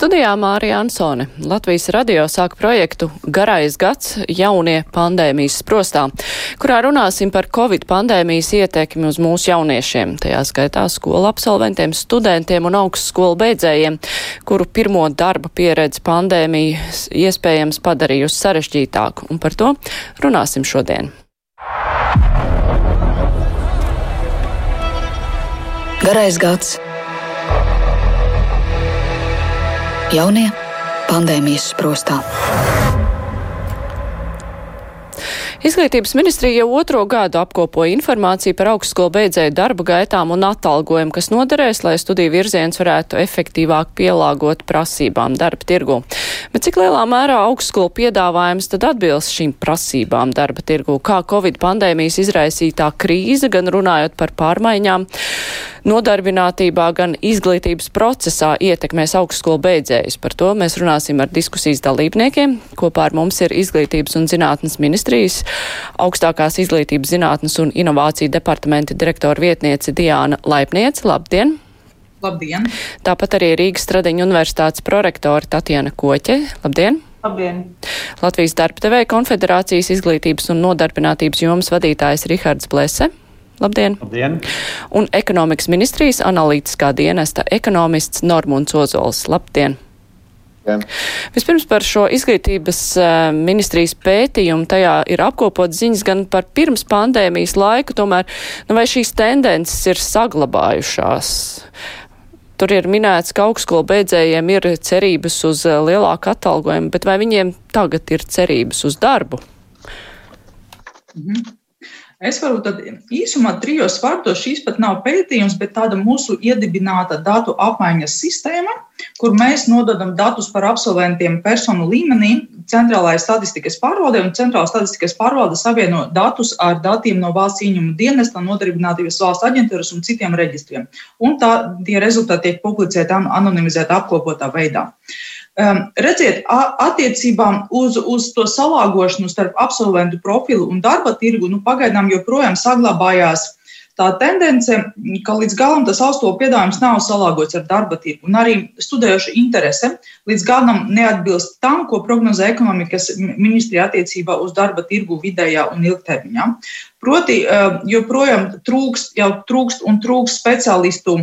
Studijā Mārija Ansone. Latvijas radio sāka projektu Garais gads jaunie pandēmijas sprostā, kurā runāsim par Covid pandēmijas ietekmi uz mūsu jauniešiem, tajā skaitā skolu absolventiem, studentiem un augstskolu beidzējiem, kuru pirmo darba pieredzi pandēmija iespējams padarījusi sarežģītāku. Un par to runāsim šodien. Garais gads Jaunie pandēmijas sprostā. Izglītības ministrija jau otro gadu apkopoja informāciju par augstskolu beidzēju darba gaitām un atalgojumu, kas noderēs, lai studiju virziens varētu efektīvāk pielāgot prasībām darba tirgu. Bet cik lielā mērā augstskolu piedāvājums tad atbilst šīm prasībām darba tirgu? Kā Covid pandēmijas izraisītā krīze, gan runājot par pārmaiņām, nodarbinātībā, gan izglītības procesā ietekmēs augstskolu beidzējus. Par to mēs runāsim ar diskusijas dalībniekiem. Kopā ar mums ir Izglītības un zinātnes ministrijas augstākās izglītības zinātnes un inovāciju departamenta direktora vietniece Diāna Laipniece. Labdien! Labdien! Tāpat arī Rīgas Stradiņa universitātes prorektora Tatjana Koķe. Labdien! Labdien! Latvijas darbdevēja konfederācijas izglītības un nodarbinātības jomas vadītājs Rihards Blese. Labdien! Labdien! Un ekonomikas ministrijas analītiskā dienesta ekonomists Normunds Ozols. Labdien! Labdien. Vispirms par šo izglītības ministrijas pētījumu. Tajā ir apkopot ziņas gan par pirms pandēmijas laiku, tomēr nu, vai šīs tendences ir saglabājušās. Tur ir minēts, ka augstskolu beidzējiem ir cerības uz lielāku atalgojumu, bet vai viņiem tagad ir cerības uz darbu? Mhm. Es varu tad īsumā trijos vārdos šīs pat nav pētījums, bet tāda mūsu iedibināta datu apmaiņas sistēma, kur mēs nododam datus par absolventiem personu līmenī centrālajai statistikas pārvaldē, un centrālā statistikas pārvalde savieno datus ar datiem no valsts ieņēmuma dienesta, nodarbinātības valsts aģentūras un citiem reģistriem. Un tā tie rezultāti tiek publicēti anonimizētā apkopotā veidā. Um, redziet, attiecībā uz, uz to salāgošanu starp absolventu profilu un darba tirgu, nu, pagaidām joprojām saglabājās tā tendence, ka līdz galam tas augsto piedāvājums nav salāgots ar darba tirgu. Un arī studējošu interese līdz galam neatbilst tam, ko prognozē ekonomikas ministrija attiecībā uz darba tirgu vidējā un ilgtermiņā. Proti, joprojām trūkst, jau trūkst un trūkst speciālistu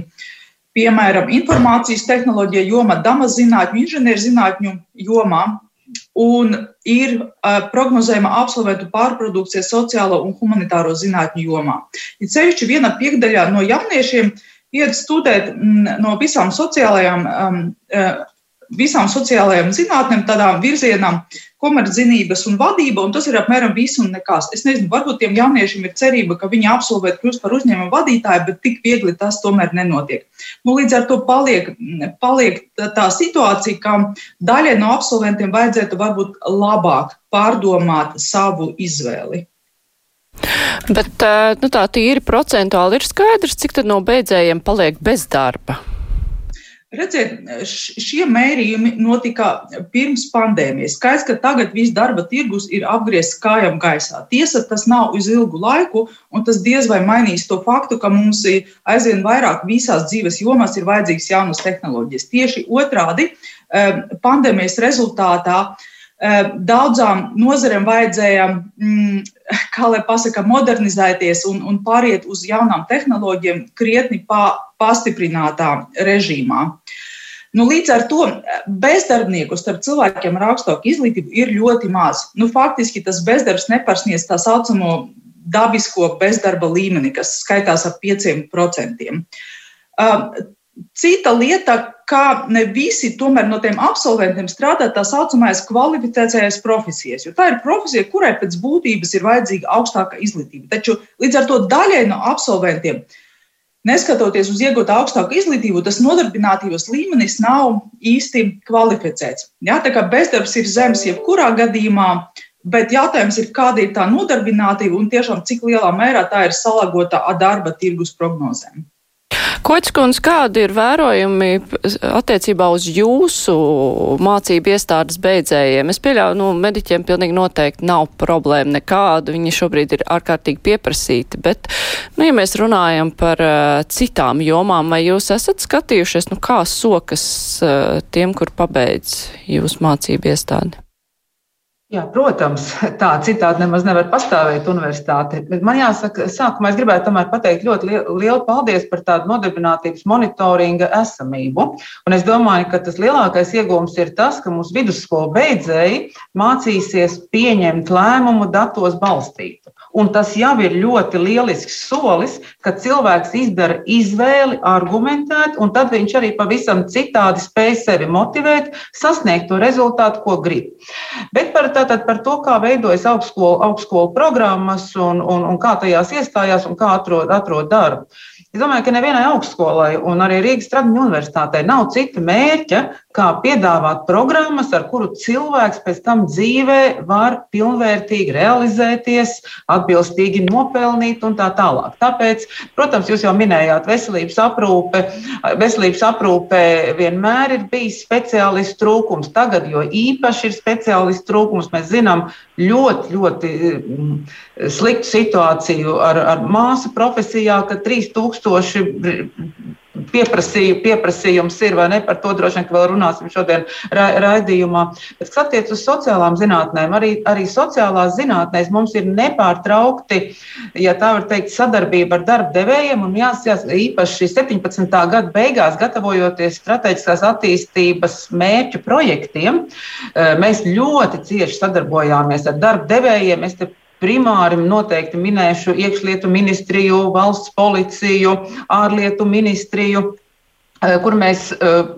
piemēram, informācijas tehnoloģija jomā, damas zinātņu, inženierzinātņu jomā. Un ir uh, prognozējama absolventu pārprodukcija sociālo un humanitāro zinātņu jomā. Ir sevišķi viena piekdaļa no jauniešiem iet studēt m, no visām sociālajām um, uh, visām sociālajām zinātnēm, tādām virzienām, komerczinības un vadība, un tas ir apmēram viss un nekas. Es nezinu, varbūt tiem jauniešiem ir cerība, ka viņi absolvēt kļūst par uzņēmumu vadītāju, bet tik viegli tas tomēr nenotiek. Nu, līdz ar to paliek, paliek tā situācija, ka daļai no absolventiem vajadzētu varbūt labāk pārdomāt savu izvēli. Bet nu, tā tīri procentuāli ir skaidrs, cik no beidzējiem paliek bez darba. Redziet, šie mērījumi notika pirms pandēmijas. Skaidrs, ka tagad viss darba tirgus ir apgriezts kājām gaisā. Tiesa, tas nav uz ilgu laiku, un tas diez vai mainīs to faktu, ka mums aizvien vairāk visās dzīves jomās ir vajadzīgas jaunas tehnoloģijas. Tieši otrādi, eh, pandēmijas rezultātā eh, daudzām nozarēm vajadzēja, mm, kā lai pasaka, modernizēties un, un pāriet uz jaunām tehnoloģijām krietni pa, pastiprinātā režīmā. Nu, līdz ar to bezdarbnieku starp cilvēkiem ar augstāku izglītību ir ļoti maz. Nu, faktiski tas bezdarbs nepārsniedz tā saucamo dabisko bezdarba līmeni, kas skaitās ap 5%. Cita lieta, ka ne visi tomēr no tiem absolventiem strādā tā saucamais kvalificētais profesijas, jo tā ir profesija, kurai pēc būtības ir vajadzīga augstāka izglītība. Taču līdz ar to daļai no absolventiem neskatoties uz iegūtu augstāku izglītību, tas nodarbinātības līmenis nav īsti kvalificēts. Jā, tā kā bezdarbs ir zems jebkurā gadījumā, bet jautājums ir, kāda ir tā nodarbinātība un tiešām cik lielā mērā tā ir salagota ar darba tirgus prognozēm. Koķskundz, kādi ir vērojumi attiecībā uz jūsu mācību iestādes beidzējiem? Es pieļauju, nu, mediķiem pilnīgi noteikti nav problēma nekāda, viņi šobrīd ir ārkārtīgi pieprasīti, bet, nu, ja mēs runājam par uh, citām jomām, vai jūs esat skatījušies, nu, kā sokas uh, tiem, kur pabeidz jūsu mācību iestādi? Jā, protams, tā citādi nemaz nevar pastāvēt universitāte. Bet man jāsaka, sākumā es gribētu tomēr pateikt ļoti lielu, paldies par tādu nodarbinātības monitoringa esamību. Un es domāju, ka tas lielākais iegūms ir tas, ka mūsu vidusskolu beidzēji mācīsies pieņemt lēmumu datos balstītu. Un tas jau ir ļoti lielisks solis, ka cilvēks izdara izvēli, argumentēt, un tad viņš arī pavisam citādi spēj sevi motivēt, sasniegt to rezultātu, ko grib. Bet par, tātad, par to, kā veidojas augstskolu, augstskolu programmas un, un, un kā tajās iestājās un kā atrod, atrod darbu. Es domāju, ka nevienai augstskolai un arī Rīgas Tradiņu universitātei nav cita mērķa, kā piedāvāt programmas, ar kuru cilvēks pēc tam dzīvē var pilnvērtīgi realizēties, atbilstīgi nopelnīt un tā tālāk. Tāpēc, protams, jūs jau minējāt veselības aprūpe. Veselības aprūpē vienmēr ir bijis speciālistu trūkums. Tagad, jo īpaši ir speciālistu trūkums, mēs zinām ļoti, ļoti mm, sliktu situāciju ar, ar māsu profesijā, ka 3000 pieprasīju, pieprasījums ir vai ne. Par to droši vien vēl runāsim šodien ra raidījumā. Bet, kas attiecas uz sociālām zinātnēm, arī, arī sociālās zinātnēs mums ir nepārtraukti, ja tā var teikt, sadarbība ar darba devējiem. Un jāsaka, īpaši 17. gada beigās, gatavojoties strateģiskās attīstības mērķu projektiem, eh, mēs ļoti cieši sadarbojāmies ar darba devējiem. Es Primāri noteikti minēšu iekšlietu ministriju, valsts policiju, ārlietu ministriju, eh, kur mēs eh,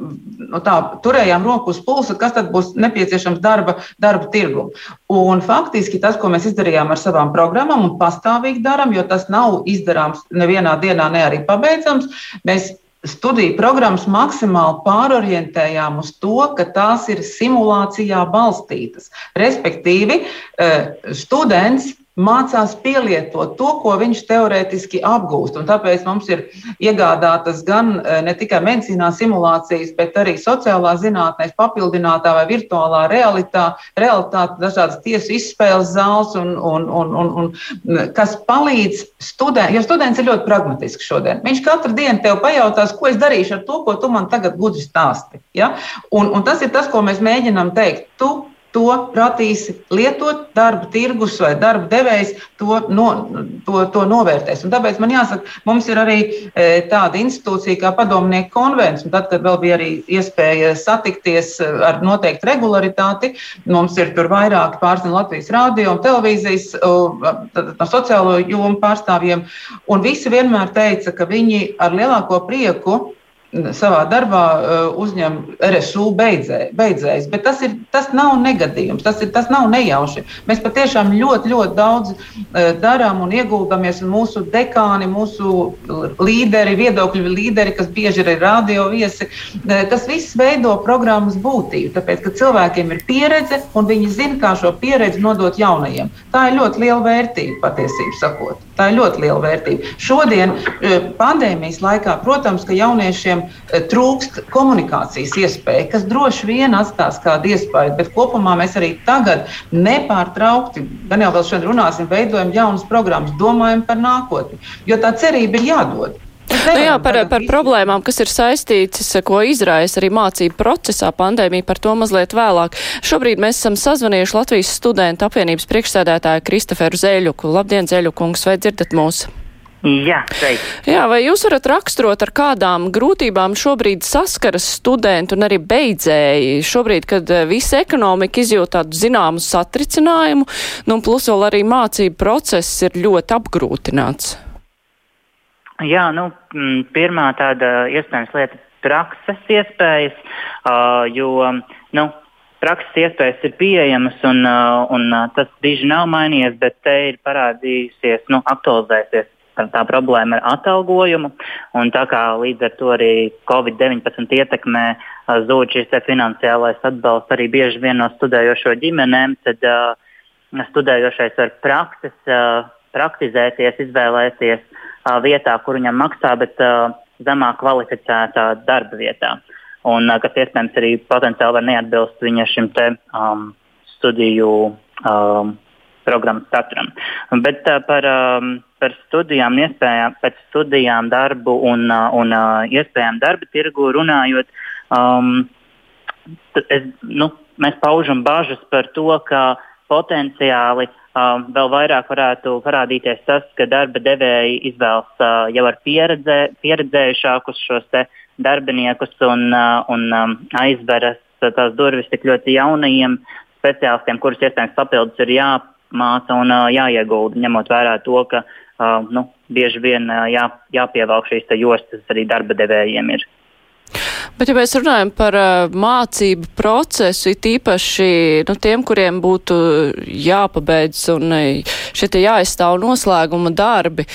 nu tā, turējām roku uz pulsa, kas tad būs nepieciešams darba, darba tirgu. Un faktiski tas, ko mēs izdarījām ar savām programmām un pastāvīgi darām, jo tas nav izdarāms nevienā dienā, ne arī pabeidzams, mēs studiju programmas maksimāli pārorientējām uz to, ka tās ir simulācijā balstītas. Respektīvi, eh, students mācās pielietot to, ko viņš teorētiski apgūst. Un tāpēc mums ir iegādātas gan e, ne tikai medicīnā simulācijas, bet arī sociālā zinātnē, papildinātā vai virtuālā realitā, realitāte, dažādas tiesu izspēles zāles, un, un, un, un, un, kas palīdz studentiem. Jo students ir ļoti pragmatisks šodien. Viņš katru dienu tev pajautās, ko es darīšu ar to, ko tu man tagad gudri stāsti. Ja? Un, un tas ir tas, ko mēs mēģinām teikt. Tu to pratīsi lietot, darba tirgus vai darba devējs to, no, to, to novērtēs. Un tāpēc man jāsaka, mums ir arī e, tāda institūcija kā padomnieku konvents, tad, kad vēl bija arī iespēja satikties e, ar noteiktu regularitāti, mums ir tur vairāki pārstāvji Latvijas rādio un televīzijas, no sociālo jomu pārstāvjiem, un visi vienmēr teica, ka viņi ar lielāko prieku savā darbā uh, uzņem RSU beidzē, beidzējs. Bet tas, ir, tas nav negadījums, tas, ir, tas nav nejauši. Mēs patiešām ļoti, ļoti daudz uh, darām un ieguldāmies. Un mūsu dekāni, mūsu līderi, viedokļu līderi, kas bieži ir radio viesi, tas viss veido programmas būtību. Tāpēc, ka cilvēkiem ir pieredze un viņi zina, kā šo pieredzi nodot jaunajiem. Tā ir ļoti liela vērtība patiesībā sakot. Tā ir ļoti liela vērtība. Šodien, pandēmijas laikā, protams, ka jauniešiem cilvēkiem eh, trūkst komunikācijas iespēja, kas droši vien atstās kādu iespēju, bet kopumā mēs arī tagad nepārtraukti, gan jau vēl šodien runāsim, veidojam jaunas programmas, domājam par nākotni, jo tā cerība ir jādod. Nu jā, par, par problēmām, kas ir saistītas, ko izraisa arī mācību procesā pandēmija, par to mazliet vēlāk. Šobrīd mēs esam sazvanījuši Latvijas studentu apvienības priekšsēdētāju Kristoferu Zēļuku. Labdien, Zēļukungs, vai dzirdat mūs? Jā, teikt. Jā, vai jūs varat raksturot, ar kādām grūtībām šobrīd saskaras studenti un arī beidzēji? Šobrīd, kad eh, visa ekonomika izjūt tādu zināmu satricinājumu, nu, plus vēl arī mācību process ir ļoti apgrūtināts. Jā, nu, pirmā tāda iespējams lieta - prakses iespējas, jo, nu, prakses iespējas ir pieejamas un, un tas brīži nav mainījies, bet te ir parādījusies, nu, aktualizēsies tā problēma ar atalgojumu. Tā kā līdz ar to arī Covid-19 ietekmē zūd šis finansiālais atbalsts arī bieži vien no studējošo ģimenēm, tad uh, studējošais var praktis, uh, praktizēties, izvēlēties uh, vietā, kur viņam maksā, bet uh, zemāk kvalificētā darba vietā, un kas iespējams arī potenciāli var neatbilst viņa šim te, um, studiju um, programmas saturam. Bet uh, par, um, par studijām, iespējām, pēc studijām, darbu un, uh, un uh, iespējām darba tirgu runājot, um, es, nu, mēs paužam bažas par to, ka potenciāli uh, vēl vairāk varētu parādīties tas, ka darba devēji izvēlas uh, jau ar pieredzē, pieredzējušākus šos darbiniekus un, uh, un um, aizveras tās durvis tik ļoti jaunajiem speciālistiem, kurus iespējams papildus ir jāmāca un uh, jāiegulda, ņemot vērā to, ka nu, bieži vien uh, jā, jāpievelk šīs jostas arī darba devējiem. Ir. Bet, ja mēs runājam par uh, mācību procesu, it īpaši nu, tiem, kuriem būtu jāpabeidz un šie te jāizstāv noslēguma darbi,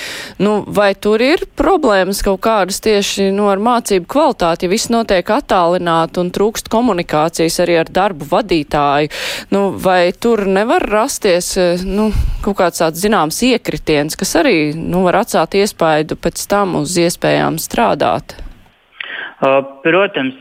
nu, vai tur ir problēmas kaut kādas tieši nu, ar mācību kvalitāti, ja viss notiek attālināti un trūkst komunikācijas arī ar darbu vadītāju, nu, vai tur nevar rasties nu, kaut kāds tāds zināms iekritiens, kas arī nu, var atstāt iespaidu pēc tam uz iespējām strādāt? Protams,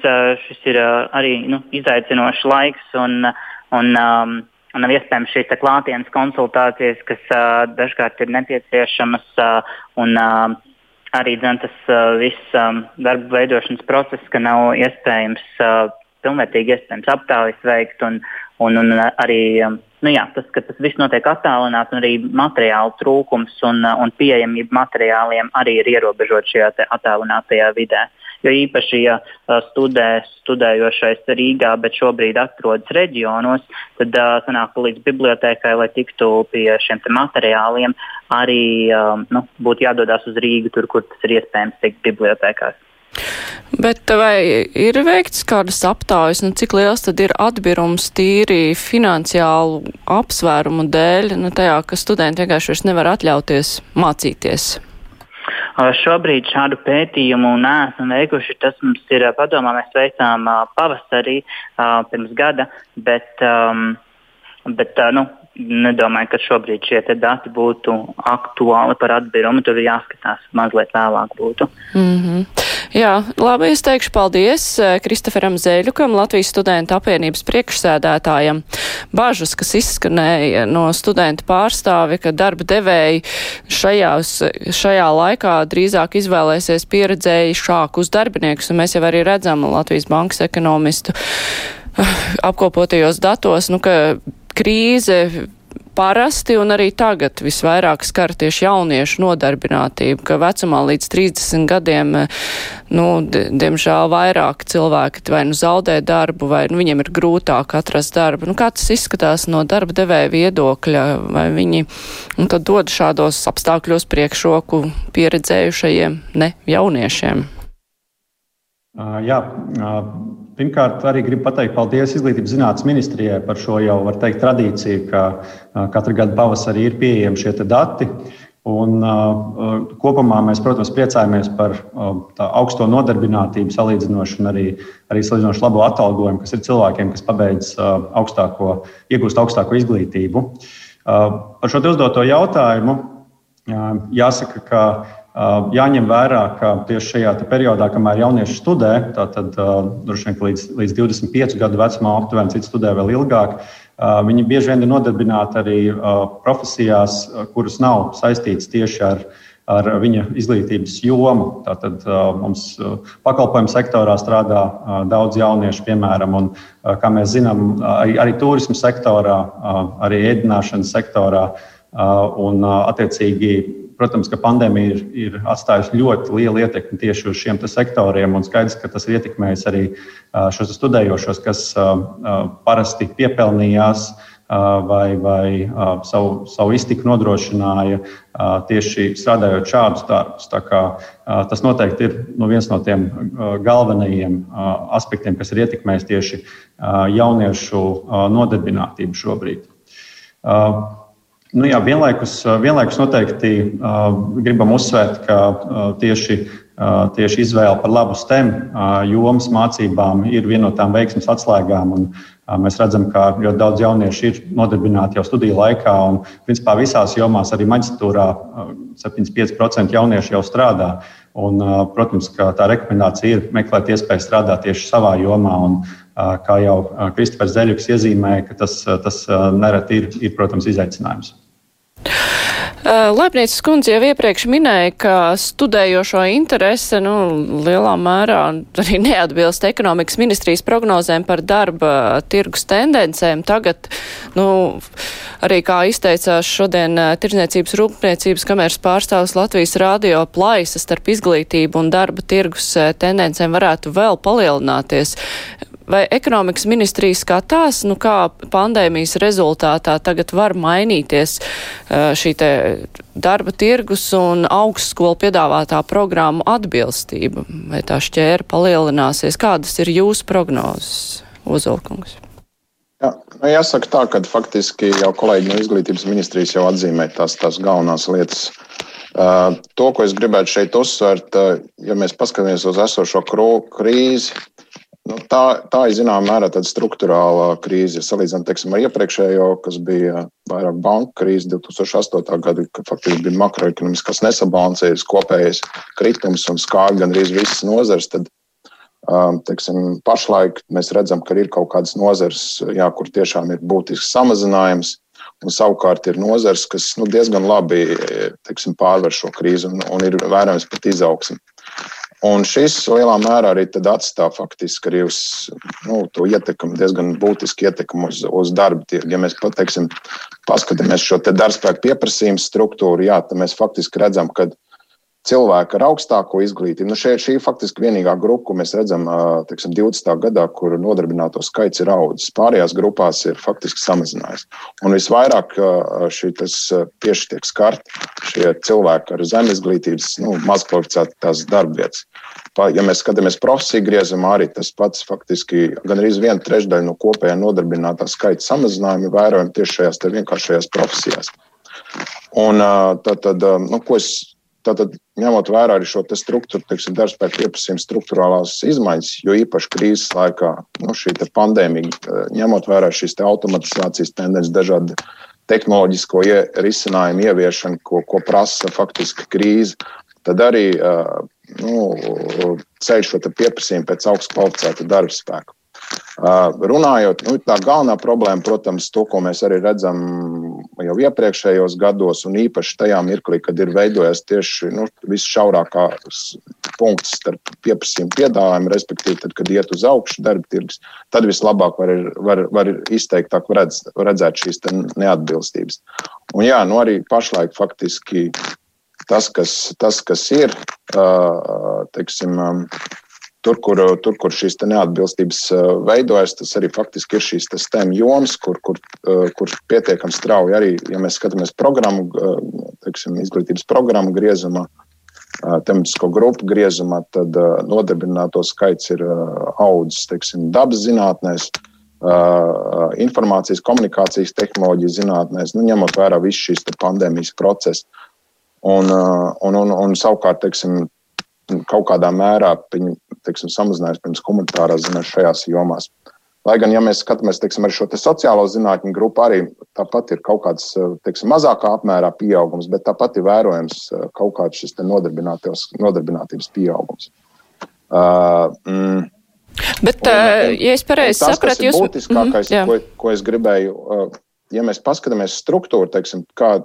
šis ir arī nu, izaicinošs laiks un, un, um, un nav iespējams šīs klātienes konsultācijas, kas uh, dažkārt ir nepieciešamas. Uh, un, uh, arī dzen, tas uh, viss um, darba veidošanas process, ka nav iespējams uh, pilnvērtīgi iespējams aptaujas veikt. Un, un, un arī um, nu jā, tas, ka tas viss notiek attālināti, un arī materiālu trūkums un, un pieejamība materiāliem arī ir ierobežota šajā attālinātajā vidē. Uh, Jo īpaši, ja studē studējošais Rīgā, bet šobrīd atrodas reģionos, tad sanāk līdz bibliotekai, lai tiktu pie šiem materiāliem, arī nu, būtu jādodas uz Rīgu, tur, kur tas ir iespējams tikt bibliotekās. Bet vai ir veikts kādas aptaujas, nu, cik liels tad ir atbirums tīri finansiālu apsvērumu dēļ, nu, tajā, ka studenti vienkārši vairs nevar atļauties mācīties? Šobrīd šādu pētījumu neesam veikuši. Tas mums ir padomā, mēs veicām pavasarī pirms gada, bet, bet nu, nedomāju, ka šobrīd šie dati būtu aktuāli par atbirumu. Tur ir jāskatās mazliet vēlāk. Būtu. Mm -hmm. Jā, labi, es teikšu paldies Kristoferam Zēļukam, Latvijas studentu apvienības priekšsēdētājam. Bažas, kas izskanēja no studentu pārstāvi, ka darba devēji šajās, šajā laikā drīzāk izvēlēsies pieredzējušākus darbiniekus, un mēs jau arī redzam Latvijas bankas ekonomistu apkopotajos datos, nu, ka krīze parasti un arī tagad visvairāk skar tieši jauniešu nodarbinātību, ka vecumā līdz 30 gadiem, nu, diemžēl vairāk cilvēki vai nu zaudē darbu, vai nu, viņiem ir grūtāk atrast darbu. Nu, kā tas izskatās no darba devēja viedokļa, vai viņi nu, tad dod šādos apstākļos priekšroku pieredzējušajiem, ne jauniešiem? Uh, jā, uh, Pirmkārt, arī gribu pateikt paldies Izglītības zinātnes ministrijai par šo jau, var teikt, tradīciju, ka katru gadu pavasarī ir pieejami šie dati. Un, uh, kopumā mēs, protams, priecājamies par uh, augsto nodarbinātību, salīdzinoši arī, arī salīdzinoši labu atalgojumu, kas ir cilvēkiem, kas pabeidz uh, augstāko, iegūst augstāko izglītību. Uh, par šo uzdoto jautājumu uh, jāsaka, ka Jāņem vērā, ka tieši šajā periodā, kamēr jaunieši studē, tātad droši vien līdz, līdz 25 gadu vecumā, aptuveni citi studē vēl ilgāk, viņi bieži vien ir nodarbināti arī profesijās, kuras nav saistītas tieši ar, ar viņa izglītības jomu. Tātad mums pakalpojumu sektorā strādā daudz jauniešu, piemēram, un, kā mēs zinām, arī, arī turismu sektorā, arī ēdināšanas sektorā. Un, attiecīgi, Protams, ka pandēmija ir, ir atstājusi ļoti lielu ietekmi tieši uz šiem sektoriem, un skaidrs, ka tas ir ietekmējis arī šos studējošos, kas parasti piepelnījās vai, vai savu, savu iztiku nodrošināja tieši strādājot šādus darbus. Tas noteikti ir nu, viens no tiem galvenajiem aspektiem, kas ir ietekmējis tieši jauniešu nodarbinātību šobrīd. Nu, jā, vienlaikus, vienlaikus noteikti uh, gribam uzsvērt, ka uh, tieši, uh, tieši izvēle par labu STEM uh, jomas mācībām ir viena no tām veiksmes atslēgām. Un, uh, mēs redzam, ka ļoti daudz jauniešu ir nodarbināti jau studiju laikā, un principā visās jomās, arī maģistrātūrā, uh, 75% jauniešu jau strādā. Un, protams, ka tā rekomendācija ir meklēt iespēju strādāt tieši savā jomā. Un, kā jau Kristofers Zeļuks iezīmēja, tas, tas nereti ir, ir, protams, izaicinājums. Laipnīcas kundze jau iepriekš minēja, ka studējošo interese nu, lielā mērā arī neatbilst ekonomikas ministrijas prognozēm par darba tirgus tendencēm. Tagad, nu, arī kā izteicās šodien Tirzniecības rūpniecības kameras pārstāvs Latvijas radio plaisa starp izglītību un darba tirgus tendencēm varētu vēl palielināties. Vai ekonomikas ministrija skatās, nu kā pandēmijas rezultātā tagad var mainīties šī te darba tirgus un augstskolu piedāvātā programmu atbilstība? Vai tā šķēra palielināsies? Kādas ir jūsu prognozes, Ozolkungs? Jā, nu jāsaka tā, ka faktiski jau kolēģi no izglītības ministrijas jau atzīmē tās, tās galvenās lietas. Uh, to, ko es gribētu šeit uzsvērt, uh, ja mēs paskatāmies uz esošo krīzi, Nu, tā, tā ir zināmā mērā tāda struktūrāla krīze. Salīdzinot teiksim, ar iepriekšējo, kas bija vairāk banku krīze 2008. gada, kad faktiski bija makroekonomiskās nesabalansējas, kopējais kritums un skāra gandrīz visas nozares. Tad, um, teiksim, pašlaik mēs redzam, ka ir kaut kādas nozares, jā, kur tiešām ir būtisks samazinājums. Un savukārt ir nozars, kas nu, diezgan labi teiksim, pārvar šo krīzi un, un ir vērojams pat izaugsme. Un šis lielā mērā arī atstāja faktiski arī uz nu, to ietekmi, diezgan būtisku ietekmi uz, uz darba tirgu. Ja mēs pateiksim, paskatāmies šo darbspēku pieprasījumu struktūru, jā, tad mēs faktiski redzam, ka cilvēki ar augstāko izglītību. Nu, šie, šī ir faktiski vienīgā grupa, ko mēs redzam teiksim, 20. gadā, kur nodarbināto skaits ir audzis. Pārējās grupās ir faktiski samazinājies. Un visvairāk šī tieši tiek skarti šie cilvēki ar zem izglītības, nu, mazkvalificētās darbvietas. Ja mēs skatāmies profesiju griezumā, arī tas pats faktiski gan arī viena trešdaļa no kopējā nodarbinātā skaita samazinājuma vērojama tieši šajās vienkāršajās profesijās. Un, tad, tad, nu, ko es Tātad, ņemot vērā arī šo struktūru, teiksim, darbspēku pieprasījuma struktūrālās izmaiņas, jo īpaši krīzes laikā, nu, šī pandēmija, eh, ņemot vērā šīs te automatizācijas tendences, dažādi tehnoloģisko ie, risinājumu ieviešanu, ko, ko prasa faktiski krīze, tad arī eh, nu, ceļ šo pieprasījumu pēc augstu kvalificētu darba spēku. Runājot, nu, tā galvenā problēma, protams, to, ko mēs arī redzam jau iepriekšējos gados, un īpaši tajā mirklī, kad ir veidojies tieši nu, visšaurākās punkts starp pieprasījumu piedāvājumu, respektīvi, tad, kad iet uz augšu darba tirgus, tad vislabāk var, var, var izteiktāk redz, redzēt šīs neatbilstības. Un jā, nu arī pašlaik faktiski tas, kas, tas, kas ir, teiksim, Tur kur, tur, kur šīs neatbilstības eh, veidojas, tas arī faktiski ir šīs STEM jomas, kur, kur, eh, kur pietiekami strauji arī, ja mēs skatāmies programmu, eh, teiksim, izglītības programmu griezumā, tematisko grupu griezumā, tad nodarbināto skaits ir audzis teiksim, dabas zinātnēs, informācijas, komunikācijas tehnoloģijas zinātnēs, nu, ņemot vērā visu šīs pandēmijas procesu. Un, un, un, un savukārt, teiksim, kaut kādā mērā viņi, teiksim, samazinājās pirms komunitārās zināšanas šajās jomās. Lai gan, ja mēs skatāmies teiksim, šo te sociālo zinātņu grupu, arī tāpat ir kaut kāds teiksim, mazākā apmērā pieaugums, bet tāpat ir vērojams kaut kāds šis nodarbinātības pieaugums. Uh, mm, Bet, un, ja es pareizi sapratu, jūs būtiskākais, mm, ko, ko es gribēju, ja mēs paskatāmies struktūru, teiksim, kā,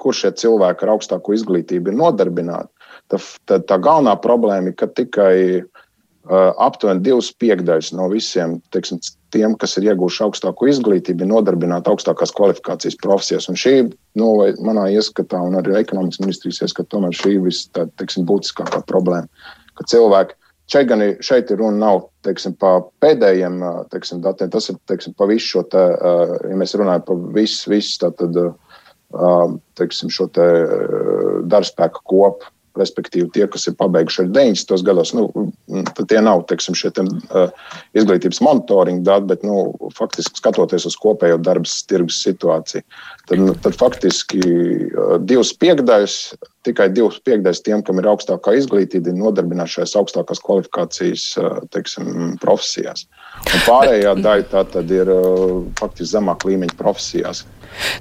kur šie cilvēki ar augstāko izglītību ir nodarbināti, tad, tad tā galvenā problēma ir, ka tikai uh, aptuveni divas piekdaļas no visiem teiksim, tiem, kas ir ieguvuši augstāko izglītību, ir nodarbināti augstākās kvalifikācijas profesijās. Un šī, nu, manā ieskatā, un arī ekonomikas ministrijas ieskatā, tomēr šī ir visbūtiskākā problēma. Ka cilvēki Šeit, gan ir, šeit ir runa nav teiksim, par pēdējiem teiksim, datiem. Tas ir teiksim, pa visu šo, te, ja mēs runājam par visu, visu tātad, teiksim, šo te darbspēku kopu, respektīvi tie, kas ir pabeiguši ar 90. gados, nu, tie nav teiksim, šie te, uh, izglītības monitoringa dati, bet nu, faktiski skatoties uz kopējo darbas tirgus situāciju, tad, nu, tad faktiski uh, divas piekdaļas tikai divas piekdēļas tiem, kam ir augstākā izglītība, ir nodarbināti šajās augstākās kvalifikācijas teiksim, profesijās. Un pārējā daļa tā tad ir faktiski zemāk līmeņa profesijās.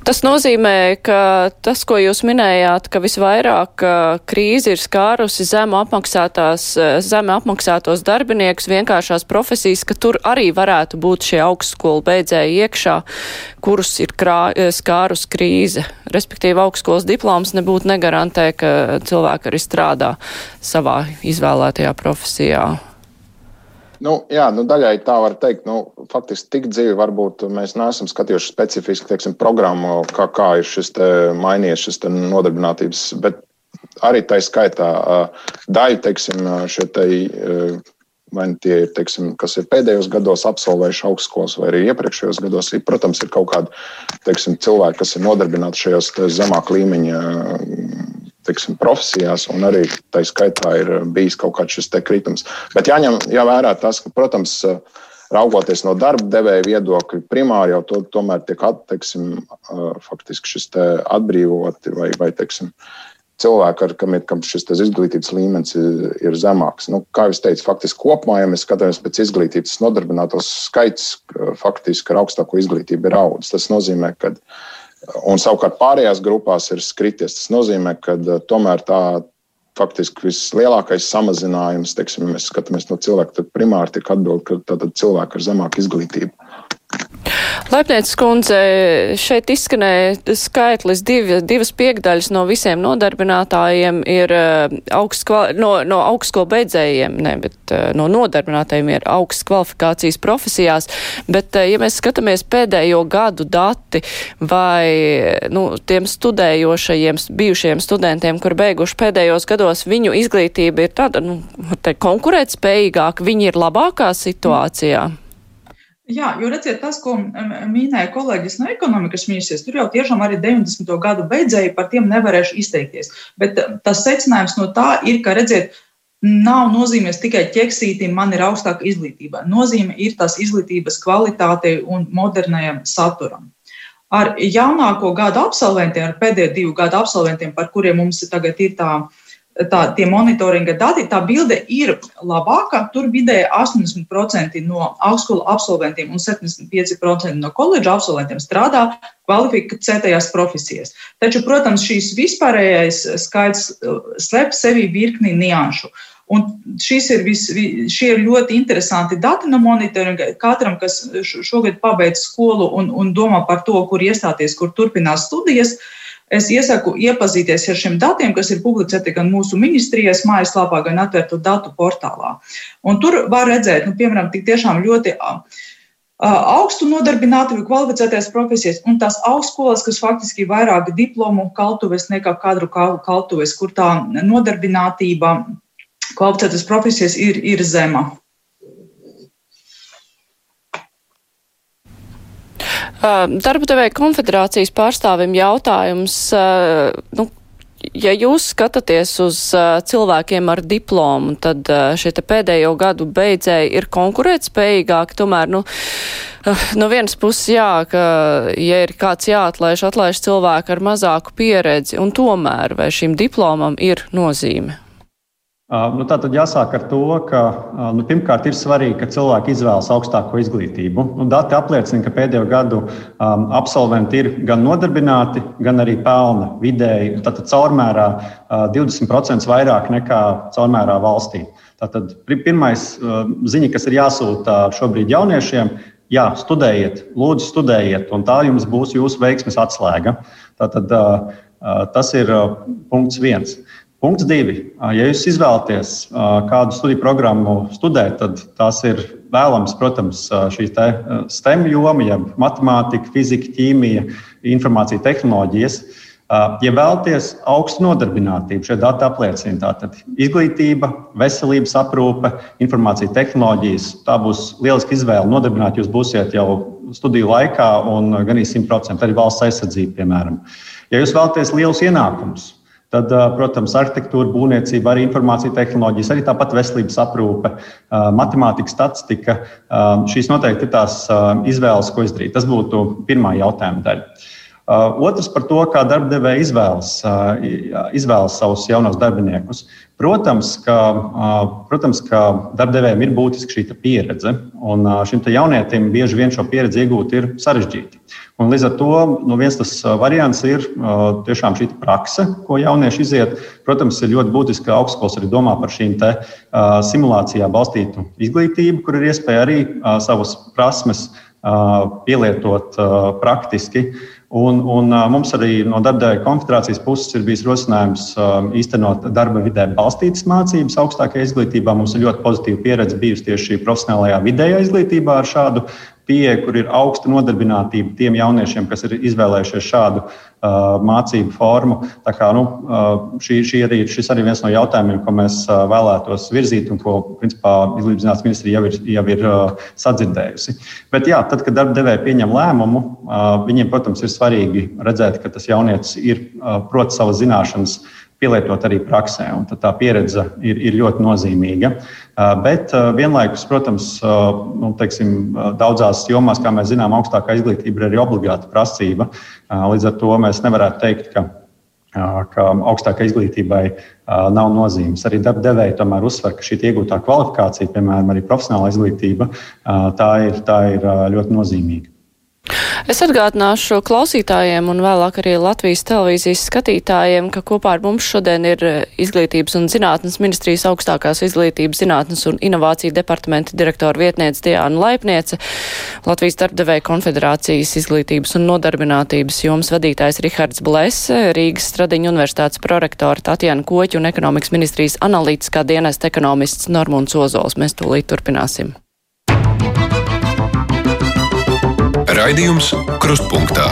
Tas nozīmē, ka tas, ko jūs minējāt, ka visvairāk krīze ir skārusi zemu apmaksātās, zemu apmaksātos darbiniekus, vienkāršās profesijas, ka tur arī varētu būt šie augstskolu beidzēji iekšā, kurus ir krā, skārus krīze. Respektīvi, augstskolas diploms nebūtu negarantē, ka cilvēki arī strādā savā izvēlētajā profesijā. Nu, jā, nu, daļai tā var teikt. Nu, faktiski tik dziļi varbūt mēs neesam skatījuši specifiski teiksim, programmu, kā, kā ir šis mainījies šis nodarbinātības. Bet arī tā skaitā daļa, teiksim, šie te, vai nu tie ir, teiksim, kas ir pēdējos gados absolvējuši augstskolas, vai arī iepriekšējos gados, ir, protams, ir kaut kādi teiksim, cilvēki, kas ir nodarbināti šajos zemāk līmeņa teiksim, profesijās, un arī tā skaitā ir bijis kaut kāds šis kritums. Bet jāņem jā vērā tas, ka, protams, raugoties no darba devēja viedokļa, primāri jau to, tomēr tiek atteiksim, faktiski šis atbrīvoti vai, vai teiksim, cilvēki, ar, kam, ir, kam šis izglītības līmenis ir, ir zemāks. Nu, kā jau teicu, faktiski kopumā, ja mēs skatāmies pēc izglītības nodarbinātos skaits, faktiski ar augstāko izglītību ir audzis. Tas nozīmē, ka Un savukārt pārējās grupās ir skrities. Tas nozīmē, ka eh, tomēr tā faktiski vislielākais samazinājums, teiksim, ja mēs skatāmies no cilvēka, tad primāri tiek atbild, ka cilvēki ar zemāku izglītību. Laipnieces kundze, šeit izskanēja skaitlis divi, divas piekdaļas no visiem nodarbinātājiem ir uh, augsts, no, no augstsko beidzējiem, ne, bet uh, no nodarbinātājiem ir augsts kvalifikācijas profesijās, bet, uh, ja mēs skatāmies pēdējo gadu dati vai, nu, tiem studējošajiem, bijušajiem studentiem, kur beiguši pēdējos gados, viņu izglītība ir tāda, nu, te konkurētspējīgāka, viņi ir labākā situācijā. Mm. Jā, jo redziet, tas, ko minēja kolēģis no ekonomikas ministrijas, tur jau tiešām arī 90. gadu beidzēji par tiem nevarēšu izteikties. Bet tas secinājums no tā ir, ka, redziet, nav nozīmēs tikai ķeksītim, man ir augstāka izglītība. Nozīme ir tās izglītības kvalitātei un modernajam saturam. Ar jaunāko gadu absolventiem, ar pēdējo divu gadu absolventiem, par kuriem mums tagad ir tā tā, tie monitoringa dati, tā bilde ir labāka. Tur vidēji 80% no augstskolu absolventiem un 75% no koledža absolventiem strādā kvalificētajās profesijās. Taču, protams, šīs vispārējais skaits uh, slēp sevi virkni nianšu. Un šis ir, vis, šie ir ļoti interesanti dati no monitoringa. Katram, kas šogad pabeidz skolu un, un domā par to, kur iestāties, kur turpinās studijas, uh, Es iesaku iepazīties ar šiem datiem, kas ir publicēti gan mūsu ministrijas mājaslapā, gan atvērtu datu portālā. Un tur var redzēt, nu, piemēram, tik tiešām ļoti augstu nodarbinātību, kvalificētās profesijas, un tās augstskolas, kas faktiski ir vairāk diplomu kaltuves nekā kadru kaltuves, kur tā nodarbinātība kvalificētas profesijas ir, ir zema. Darba devēja konfederācijas pārstāvim jautājums. Nu, ja jūs skatāties uz cilvēkiem ar diplomu, tad šie pēdējo gadu beidzēji ir konkurētspējīgāki. Tomēr, nu, no vienas puses, jā, ka, ja ir kāds jāatlaiž, atlaiž cilvēku ar mazāku pieredzi, un tomēr vai šim diplomam ir nozīme? Nu, tā tad jāsāk ar to, ka nu, pirmkārt ir svarīgi, ka cilvēki izvēlas augstāko izglītību. Nu, dati apliecina, ka pēdējo gadu um, absolventi ir gan nodarbināti, gan arī pelna vidēji, tātad caurmērā uh, 20% vairāk nekā caurmērā valstī. Tātad pirmais uh, ziņa, kas ir jāsūta šobrīd jauniešiem, jā, studējiet, lūdzu, studējiet, un tā jums būs jūsu veiksmes atslēga. Tātad, uh, tas ir punkts viens. Punkts divi. Ja jūs izvēlaties kādu studiju programmu studēt, tad tās ir vēlams, protams, šī STEM joma, jeb matemātika, fizika, ķīmija, informācija tehnoloģijas. Ja vēlaties augstu nodarbinātību, šie dati apliecina tātad izglītība, veselības aprūpe, informācija tehnoloģijas. Tā būs lieliska izvēle nodarbināt. Jūs būsiet jau studiju laikā un gan īsi 100% arī valsts aizsardzība, piemēram. Ja jūs vēlaties lielus ienākumus, Tad, protams, arhitektūra, būvniecība, arī informācija tehnoloģijas, arī tāpat veselības aprūpe, matemātika, statistika. Šīs noteikti ir tās izvēles, ko izdarīt. Tas būtu pirmā jautājuma daļa. Otrs par to, kā darbdevēja izvēlas, izvēlas savus jaunos darbiniekus. Protams, ka, protams, ka darbdevējiem ir būtiska šī pieredze, un šim jaunietim bieži vien šo pieredzi iegūt ir sarežģīti. Un līdz ar to nu, viens tas variants ir tiešām šī prakse, ko jaunieši iziet. Protams, ir ļoti būtiski, ka augstskolas arī domā par šīm te, simulācijā balstītu izglītību, kur ir iespēja arī savas prasmes pielietot praktiski. Un, un mums arī no darbdevēja konfederācijas puses ir bijis rosinājums īstenot darba vidē balstītas mācības augstākajā izglītībā. Mums ir ļoti pozitīva pieredze bijusi tieši profesionālajā vidējā izglītībā ar šādu pieeja, kur ir augsta nodarbinātība tiem jauniešiem, kas ir izvēlējušies šādu uh, mācību formu. Tā kā, nu, uh, šī, šī arī, šis arī viens no jautājumiem, ko mēs uh, vēlētos virzīt un ko principā, Izglītības zinātnes ministrija jau ir, jau ir uh, sadzirdējusi. Bet, jā, tad, kad darba devēja pieņem lēmumu, uh, viņiem, protams, ir svarīgi redzēt, ka tas jaunietis ir uh, prot savas zināšanas pielietot arī praksē. Tā pieredze ir, ir ļoti nozīmīga. Bet vienlaikus, protams, nu, teiksim, daudzās jomās, kā mēs zinām, augstākā izglītība ir arī obligāta prasība. Līdz ar to mēs nevarētu teikt, ka ka augstākai izglītībai nav nozīmes. Arī darba devēji tomēr uzsver, ka šī iegūtā kvalifikācija, piemēram, arī profesionāla izglītība, tā ir, tā ir ļoti nozīmīga. Es atgādināšu klausītājiem un vēlāk arī Latvijas televīzijas skatītājiem, ka kopā ar mums šodien ir eh, Izglītības un zinātnes ministrijas augstākās izglītības zinātnes un inovāciju departamenta direktora vietniece Diāna Laipniece, Latvijas darbdevēja konfederācijas izglītības un nodarbinātības jomas vadītājs Rihards Blese, Rīgas Stradiņa universitātes prorektora Tatjana Koķa un ekonomikas ministrijas analītiskā dienesta ekonomists Normunds Ozols. Mēs tūlīt turpināsim. Raidījums Krustpunktā.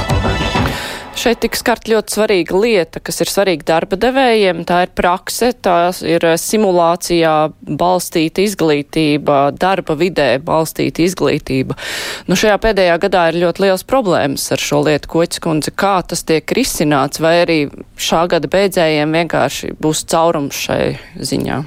Šeit tiks skart ļoti svarīga lieta, kas ir svarīga darba devējiem. Tā ir prakse, tā ir simulācijā balstīta izglītība, darba vidē balstīta izglītība. Nu, šajā pēdējā gadā ir ļoti liels problēmas ar šo lietu, Koķis kundze, kā tas tiek risināts, vai arī šā gada beidzējiem vienkārši būs caurums šai ziņā.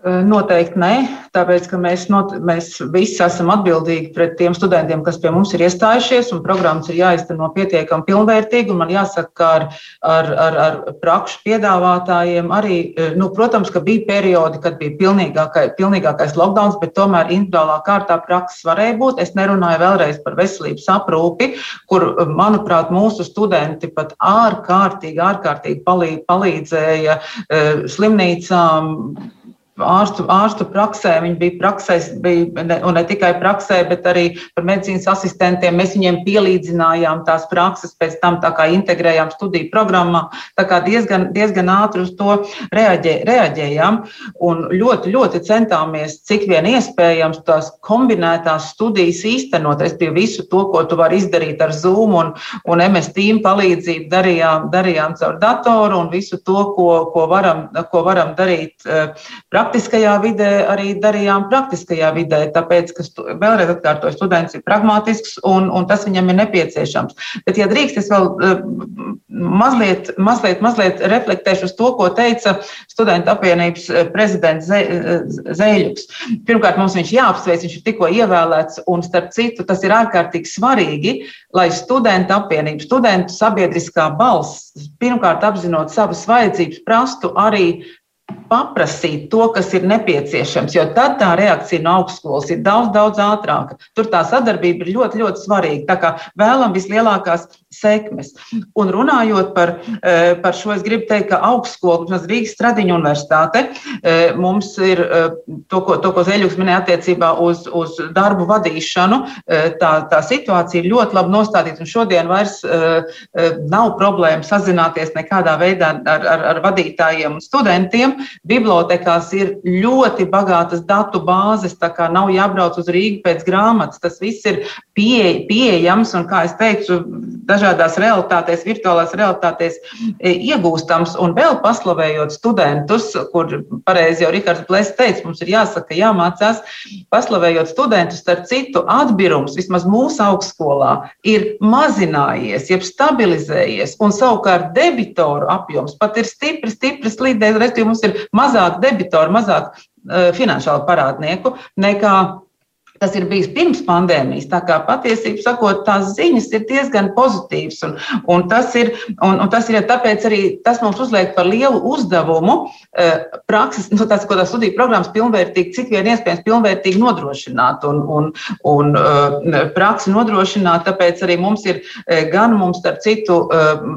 Noteikti nē, tāpēc ka mēs, not, mēs visi esam atbildīgi pret tiem studentiem, kas pie mums ir iestājušies, un programmas ir jāizteno pietiekami pilnvērtīgi. Man jāsaka, ka ar, ar, ar, ar prakšu piedāvātājiem arī, nu, protams, ka bija periodi, kad bija pilnīgākai, pilnīgākais lockdown, bet tomēr individuālā kārtā prakses varēja būt. Es nerunāju vēlreiz par veselības aprūpi, kur, manuprāt, mūsu studenti pat ārkārtīgi, ārkārtīgi palīdzēja slimnīcām ārstu, ārstu praksē. Viņi bija praksē, bija, ne, un ne tikai praksē, bet arī par medicīnas asistentiem. Mēs viņiem pielīdzinājām tās prakses, pēc tam tā kā integrējām studiju programmā. Tā kā diezgan, diezgan ātri uz to reaģē, reaģējām un ļoti, ļoti centāmies, cik vien iespējams, tās kombinētās studijas īstenot. Es biju visu to, ko tu vari izdarīt ar Zoom un, un MS Team palīdzību darījām, darījām caur datoru un visu to, ko, ko, varam, ko varam darīt uh, praktiskajā vidē arī darījām praktiskajā vidē, tāpēc, ka stu, vēlreiz atkārtoju, students ir pragmatisks un, un tas viņam ir nepieciešams. Bet, ja drīkst, es vēl uh, mazliet, mazliet, mazliet reflektēšu uz to, ko teica studentu apvienības eh, prezidents Ze, eh, Zēļuks. Pirmkārt, mums viņš jāapsveic, viņš ir tikko ievēlēts, un starp citu, tas ir ārkārtīgi svarīgi, lai studentu apvienība, studentu sabiedriskā balss, pirmkārt apzinot savas vajadzības, prastu arī paprasīt to, kas ir nepieciešams, jo tad tā reakcija no augstskolas ir daudz, daudz ātrāka. Tur tā sadarbība ir ļoti, ļoti svarīga. Tā kā vēlam vislielākās sekmes. Un runājot par, eh, par šo, es gribu teikt, ka augstskola, vismaz Rīgas Stradiņa universitāte, eh, mums ir eh, to, ko, to, ko Zeļuks minēja attiecībā uz, uz darbu vadīšanu. Tā, tā situācija ir ļoti labi nostādīta, un šodien vairs nav problēma sazināties nekādā veidā ar, ar, ar vadītājiem un studentiem. Bibliotekās ir ļoti bagātas datu bāzes, tā kā nav jābrauc uz Rīgu pēc grāmatas. Tas viss ir pie, pieejams, un, kā es teicu, dažādās realitātēs, virtuālās realitātēs e, iegūstams. Un vēl paslavējot studentus, kur pareizi jau Rikārds Blēs teica, mums ir jāsaka, jāmācās, paslavējot studentus, starp citu, atbirums vismaz mūsu augstskolā ir mazinājies, jeb stabilizējies, un savukārt debitoru apjoms pat ir stipri, stipri slīdējis, respektīvi mums ir mazāk debitoru, mazāk uh, finansiālu parādnieku nekā Tas ir bijis pirms pandēmijas. Tā kā patiesībā sakot, tās ziņas ir diezgan pozitīvas. Un, un tas ir, un, un tas ir ja tāpēc arī tas mums uzliek par lielu uzdevumu uh, prakses, nu, tās, ko tā studiju programmas pilnvērtīgi, cik vien iespējams pilnvērtīgi nodrošināt un, un, un uh, praksi nodrošināt. Tāpēc arī mums ir uh, gan mums, starp citu,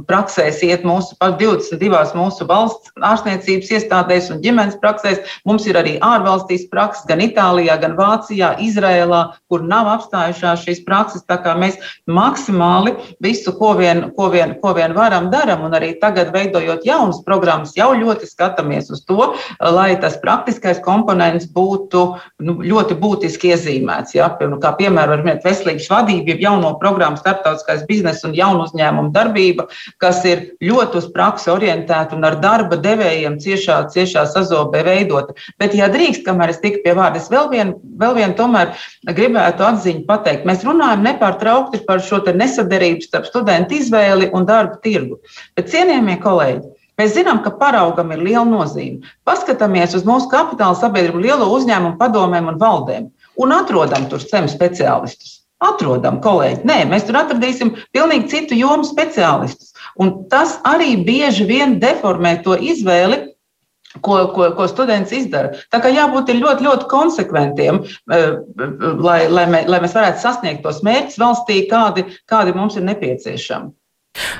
praksēs iet mūsu 22 mūsu valsts ārstniecības iestādēs un ģimenes praksēs. Mums ir arī ārvalstīs prakses gan Itālijā, gan Vācijā, Izraēlā. Izrēlā, kur nav apstājušās šīs prakses. Tā kā mēs maksimāli visu, ko vien, ko vien, ko vien varam, darām. Un arī tagad, veidojot jaunas programmas, jau ļoti skatāmies uz to, lai tas praktiskais komponents būtu nu, ļoti būtiski iezīmēts. Ja? Nu, kā piemēram, var veselības vadība, jauno programmu starptautiskais biznesa un jaunu uzņēmumu darbība, kas ir ļoti uz praksi orientēta un ar darba devējiem ciešā, ciešā sazobē veidota. Bet, ja drīkst, kamēr es tiku pie vārda, es vēl vienu, vēl vienu tomēr gribētu atziņu pateikt. Mēs runājam nepārtraukti par šo nesadarību starp studentu izvēli un darba tirgu. Bet, cienījamie kolēģi, Mēs zinām, ka paraugam ir liela nozīme. Paskatāmies uz mūsu kapitāla sabiedrību, lielo uzņēmumu padomēm un valdēm un atrodam tur STEM speciālistus. Atrodam, kolēģi. Nē, mēs tur atradīsim pilnīgi citu jomu speciālistus. Un tas arī bieži vien deformē to izvēli, ko, ko, ko students izdara. Tā kā jābūt ļoti, ļoti konsekventiem, eh, lai, lai, mē, lai mēs varētu sasniegt tos mērķus valstī, kādi, kādi mums ir nepieciešami.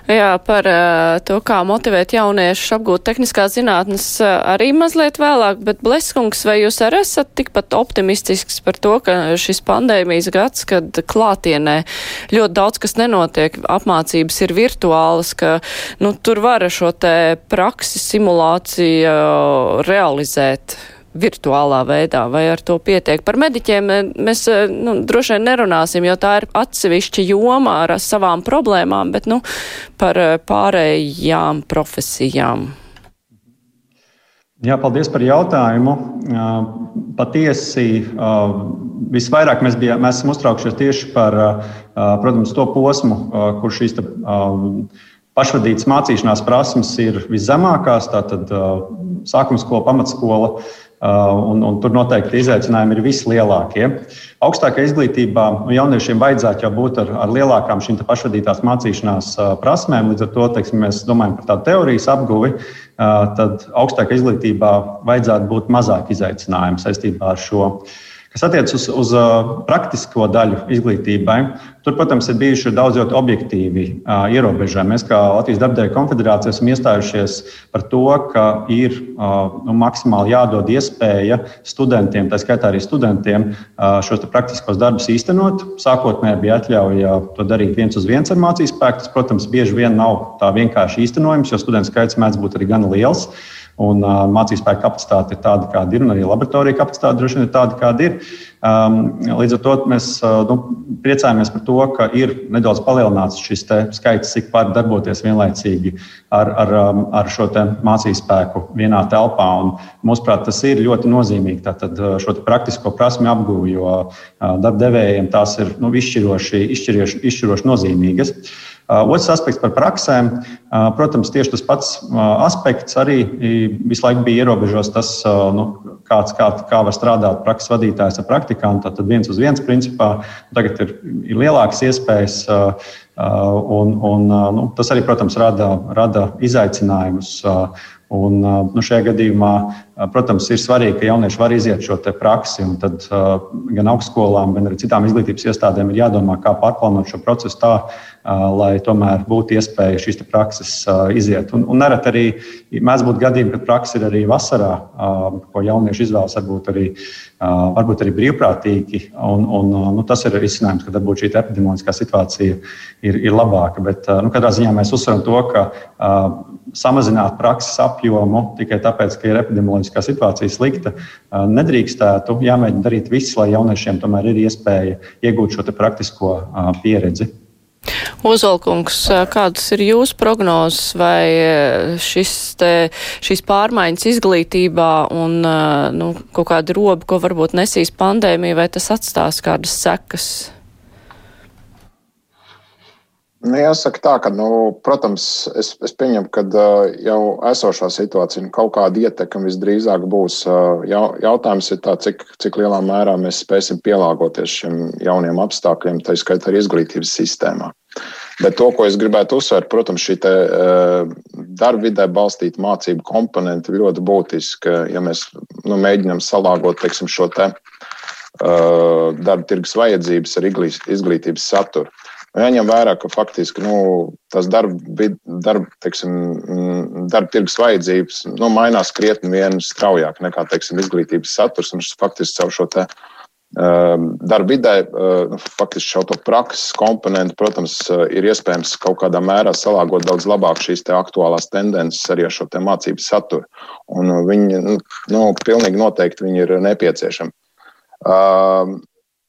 Jā, par uh, to, kā motivēt jauniešus apgūt tehniskās zinātnes, uh, arī mazliet vēlāk, bet Bleskungs, vai jūs arī esat tikpat optimistisks par to, ka šis pandēmijas gads, kad klātienē ļoti daudz kas nenotiek, apmācības ir virtuālas, ka nu, tur var šo te praksi simulāciju uh, realizēt? Virtuālā veidā, vai ar to pietiek. Par mediķiem eh, mēs eh, nu, droši vien nerunāsim, jo tā ir atsevišķa joma ar savām problēmām, bet nu, par eh, pārējām profesijām. Jā, paldies par jautājumu. Patiesi, visvairāk mēs, bijām, mēs esam uztraukšies tieši par protams, to posmu, kur šīs pašvadītas mācīšanās prasmes ir viszemākās. Tātad sākuma skola, pamatskola, un, un tur noteikti izaicinājumi ir vislielākie. Augstākajā izglītībā jauniešiem vajadzētu jau būt ar, ar lielākām šīm pašvadītās mācīšanās uh, prasmēm. Līdz ar to teiksim, mēs domājam par tādu teorijas apguvi. Uh, tad augstākajā izglītībā vajadzētu būt mazāk izaicinājumu saistībā ar šo. Kas attiecas uz, uz praktisko daļu izglītībai, Tur, protams, ir bijuši daudz ļoti objektīvi uh, ierobežojumi. Mēs, kā Latvijas Darbdevēja konfederācija, esam iestājušies par to, ka ir uh, nu, maksimāli jādod iespēja studentiem, tā skaitā arī studentiem, uh, šos praktiskos darbus īstenot. Sākotnēji bija atļauja to darīt viens uz viens ar mācību spēku. Tas, protams, bieži vien nav tā vienkārši īstenojams, jo studentu skaits mēdz būt arī gana liels. Un uh, mācību spēka kapacitāte ir tāda, kāda ir, un arī laboratorija kapacitāte droši vien ir tāda, kāda ir. Um, līdz ar to mēs uh, nu, priecājamies par to, ka ir nedaudz palielināts šis skaits, cik var darboties vienlaicīgi ar, ar, um, ar šo mācību spēku vienā telpā. Un, mūsuprāt, tas ir ļoti nozīmīgi. Tātad šo praktisko prasmu apgūvu, jo uh, darbdevējiem tās ir nu, izšķiroši, izšķiroši, izšķiroši nozīmīgas. Uh, otrs aspekts par praksēm. Protams, tieši tas pats aspekts arī visu laiku bija ierobežots tas, nu, kāds, kā, kā var strādāt prakses vadītājs ar praktikantu. Tad viens uz viens principā tagad ir, ir lielākas iespējas. Un, un, nu, tas arī, protams, rada, rada izaicinājumus. Un, nu, šajā gadījumā, protams, ir svarīgi, ka jaunieši var iziet šo praksi. Tad gan augstskolām, gan arī citām izglītības iestādēm ir jādomā, kā pārplānot šo procesu tā, lai tomēr būtu iespēja šīs prakses iziet. Un, un nereti arī mēdz būt gadījumi, kad praksa ir arī vasarā, ko jaunieši izvēlas varbūt arī, varbūt arī brīvprātīgi. Un, un, nu, tas ir risinājums, ka varbūt šī epidemioloģiskā situācija ir, ir labāka. Bet nu, katrā ziņā mēs uzsveram to, ka samazināt prakses apjomu tikai tāpēc, ka ir epidemioloģiskā situācija slikta, nedrīkstētu. Jāmēģina darīt viss, lai jauniešiem tomēr ir iespēja iegūt šo praktisko pieredzi. Ozolkungs, kādas ir jūsu prognozes, vai te, šīs pārmaiņas izglītībā un nu, kaut kāda roba, ko varbūt nesīs pandēmija, vai tas atstās kādas sekas? Nu, jāsaka tā, ka, nu, protams, es, es pieņemu, ka uh, jau esošā situācija nu, kaut kāda ietekme visdrīzāk būs. Uh, jau, jautājums ir, tā, cik, cik lielā mērā mēs spēsim pielāgoties šiem jauniem apstākļiem, tā skaitā arī izglītības sistēmā. Bet to, ko es gribētu uzsvērt, protams, šī uh, darbvidē balstīta mācību komponente ir ļoti būtiska. Ja mēs nu, mēģinām salāgot teiksim, šo te, uh, darba tirgus vajadzības ar izglītības saturu. Jāņem vērā, ka faktiski nu, tas darba, darba, teiksim, darba tirgus vajadzības nu, mainās krietni vien straujāk nekā teiksim, izglītības saturs. Un faktiski caur šo te, uh, darba vidē, uh, faktiski šo prakses komponentu, protams, uh, ir iespējams kaut kādā mērā salāgot daudz labāk šīs aktuālās tendences arī ar šo mācību saturu. Un viņi, nu, nu, pilnīgi noteikti viņi ir nepieciešami. Uh,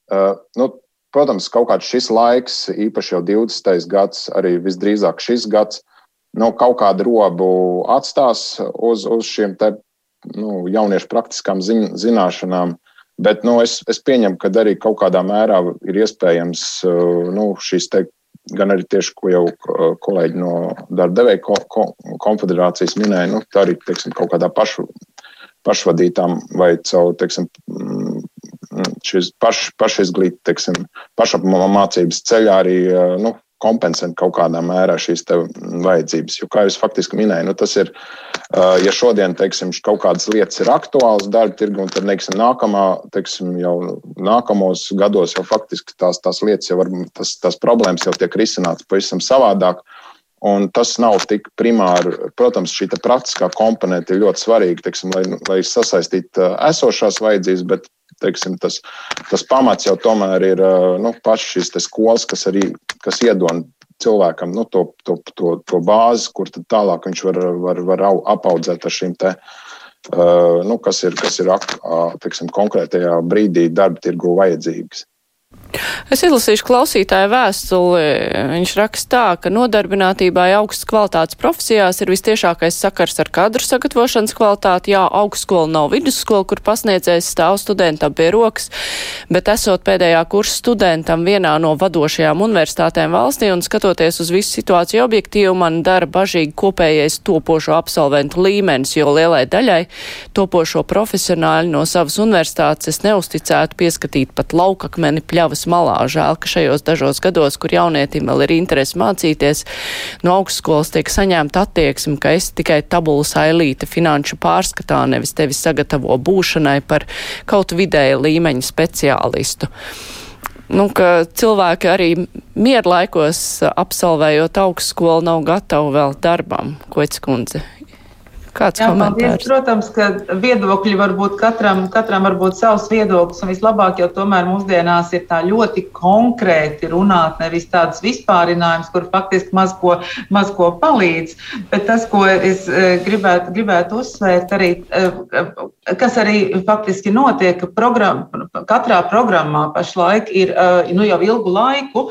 uh, nu, Protams, kaut kāds šis laiks, īpaši jau 20. gads, arī visdrīzāk šis gads, nu, kaut kādu robu atstās uz, uz šiem te, nu, jauniešu praktiskām ziņ, zināšanām. Bet nu, es, es pieņemu, ka arī kaut kādā mērā ir iespējams nu, šīs te, gan arī tieši, ko jau kolēģi no darba devēja ko, ko, konfederācijas minēja, nu, tā arī teiksim, kaut kādā pašu, pašvadītām vai caur teiksim, šis paš, pašizglīt, teiksim, pašapmācības ceļā arī nu, kompensēt kaut kādā mērā šīs vajadzības. Jo, kā jūs faktiski minējāt, nu, tas ir, ja šodien teiksim, kaut kādas lietas ir aktuālas darba tirgu, un tad teiksim, nākamā, teiksim, jau nākamos gados jau faktiski tās, tās lietas, jau var, tas, tās problēmas jau tiek risinātas pavisam savādāk. Un tas nav tik primāri. Protams, šī praktiskā komponente ir ļoti svarīga, teiksim, lai, lai sasaistītu esošās vajadzības, bet teiksim, tas, tas pamats jau tomēr ir nu, pašas šīs skolas, kas arī kas iedod cilvēkam nu, to, to, to, to bāzi, kur tālāk viņš var, var, var apaudzēt ar šīm te. Nu, kas ir, kas ir teiksim, konkrētajā brīdī darba tirgu vajadzīgas. Es izlasīšu klausītāju vēstuli. Viņš raksta tā, ka nodarbinātībai augstas kvalitātes profesijās ir vistiešākais sakars ar kadru sagatavošanas kvalitāti. Jā, augstskola nav vidusskola, kur pasniedzējs stāv studentam pie rokas, bet esot pēdējā kursa studentam vienā no vadošajām universitātēm valstī un skatoties uz visu situāciju objektīvi, man dara bažīgi kopējais topošo absolventu līmenis, jo lielai daļai topošo profesionāļu no savas universitātes es neusticētu pieskatīt pat laukakmeni pļavas malā. Žēl, ka šajos dažos gados, kur jaunietim vēl ir interesi mācīties, no augstskolas tiek saņemta attieksme, ka es tikai tabulas ailīte finanšu pārskatā, nevis tevi sagatavo būšanai par kaut vidēja līmeņa speciālistu nu, ka cilvēki arī mierlaikos absolvējot augstskolu nav gatavi vēl darbam, ko es kundze Kāds Jā, komentārs? Paldies. Protams, ka viedokļi var būt katram, katram var būt savs viedoklis, un vislabāk jau tomēr mūsdienās ir tā ļoti konkrēti runāt, nevis tāds vispārinājums, kur faktiski maz ko, maz ko palīdz. Bet tas, ko es e, gribētu, gribētu uzsvērt, arī, e, kas arī faktiski notiek, ka program, katrā programmā pašlaik ir e, nu, jau ilgu laiku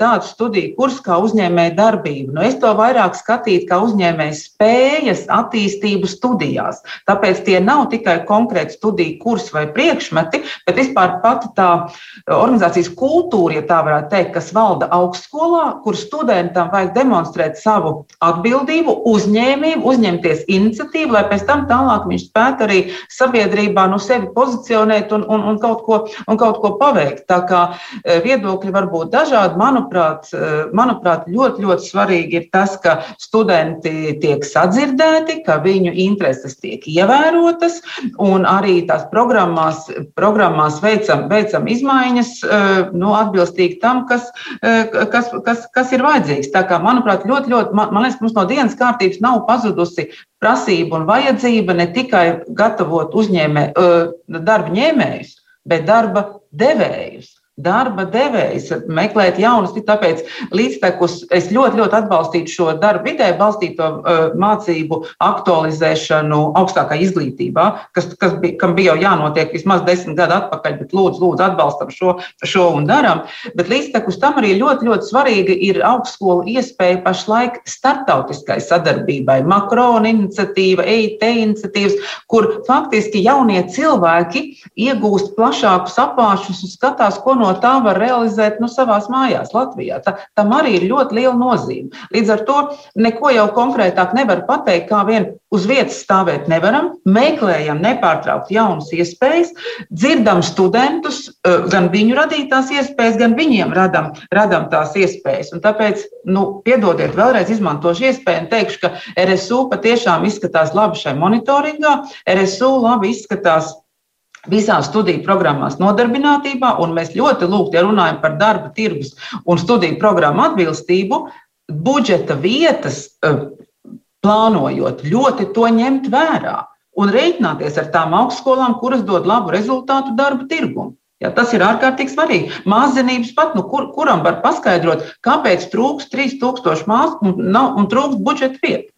tāds studiju kurs kā uzņēmēja darbība. Nu, es to vairāk skatītu kā uzņēmēja spējas attīstīt attīstību studijās. Tāpēc tie nav tikai konkrēti studiju kursi vai priekšmeti, bet vispār pati tā organizācijas kultūra, ja tā varētu teikt, kas valda augstskolā, kur studentam vajag demonstrēt savu atbildību, uzņēmību, uzņemties iniciatīvu, lai pēc tam tālāk viņš spētu arī sabiedrībā no sevi pozicionēt un, un, un, kaut, ko, un kaut ko paveikt. Tā kā e, viedokļi var būt dažādi, manuprāt, e, manuprāt ļoti, ļoti svarīgi ir tas, ka studenti tiek sadzirdēti, ka viņu intereses tiek ievērotas, un arī tās programmās, programmās veicam, veicam izmaiņas eh, nu, atbilstīgi tam, kas, eh, kas, kas, kas ir vajadzīgs. Tā kā, manuprāt, ļoti, ļoti, man, man liekas, mums no dienas kārtības nav pazudusi prasība un vajadzība ne tikai gatavot uzņēmē, eh, darba ņēmējus, bet darba devējus darba devējs, meklēt jaunus. Tāpēc līdztekus es ļoti, ļoti atbalstītu šo darba vidē balstīto uh, mācību aktualizēšanu augstākā izglītībā, kas, kas bija, kam bija jau jānotiek vismaz desmit gadu atpakaļ, bet lūdzu, lūdzu atbalstam šo, šo un daram. Bet līdztekus tam arī ļoti, ļoti svarīga ir augstskolu iespēja pašlaik startautiskai sadarbībai. Makrona iniciatīva, EIT iniciatīvas, kur faktiski jaunie cilvēki iegūst plašākus apvāršus un skatās, ko no no tā var realizēt nu, savā mājās, Latvijā. Tā, tam arī ir ļoti liela nozīme. Līdz ar to neko jau konkrētāk nevar pateikt, kā vien uz vietas stāvēt nevaram. Meklējam nepārtraukti jaunas iespējas, dzirdam studentus, eh, gan viņu radītās iespējas, gan viņiem radam, radam tās iespējas. Un tāpēc, nu, piedodiet, vēlreiz izmantošu iespēju un teikšu, ka RSU patiešām izskatās labi šai monitoringā. RSU labi izskatās visās studiju programmās nodarbinātībā, un mēs ļoti lūgti, ja runājam par darba tirgus un studiju programmu atbilstību, budžeta vietas eh, plānojot, ļoti to ņemt vērā un rēķināties ar tām augstskolām, kuras dod labu rezultātu darba tirgumu. Ja, tas ir ārkārtīgi svarīgi. Mākslinieks pat, nu, kur, kuram var paskaidrot, kāpēc trūks 3000 mākslinieku un, un trūks budžeta vietu.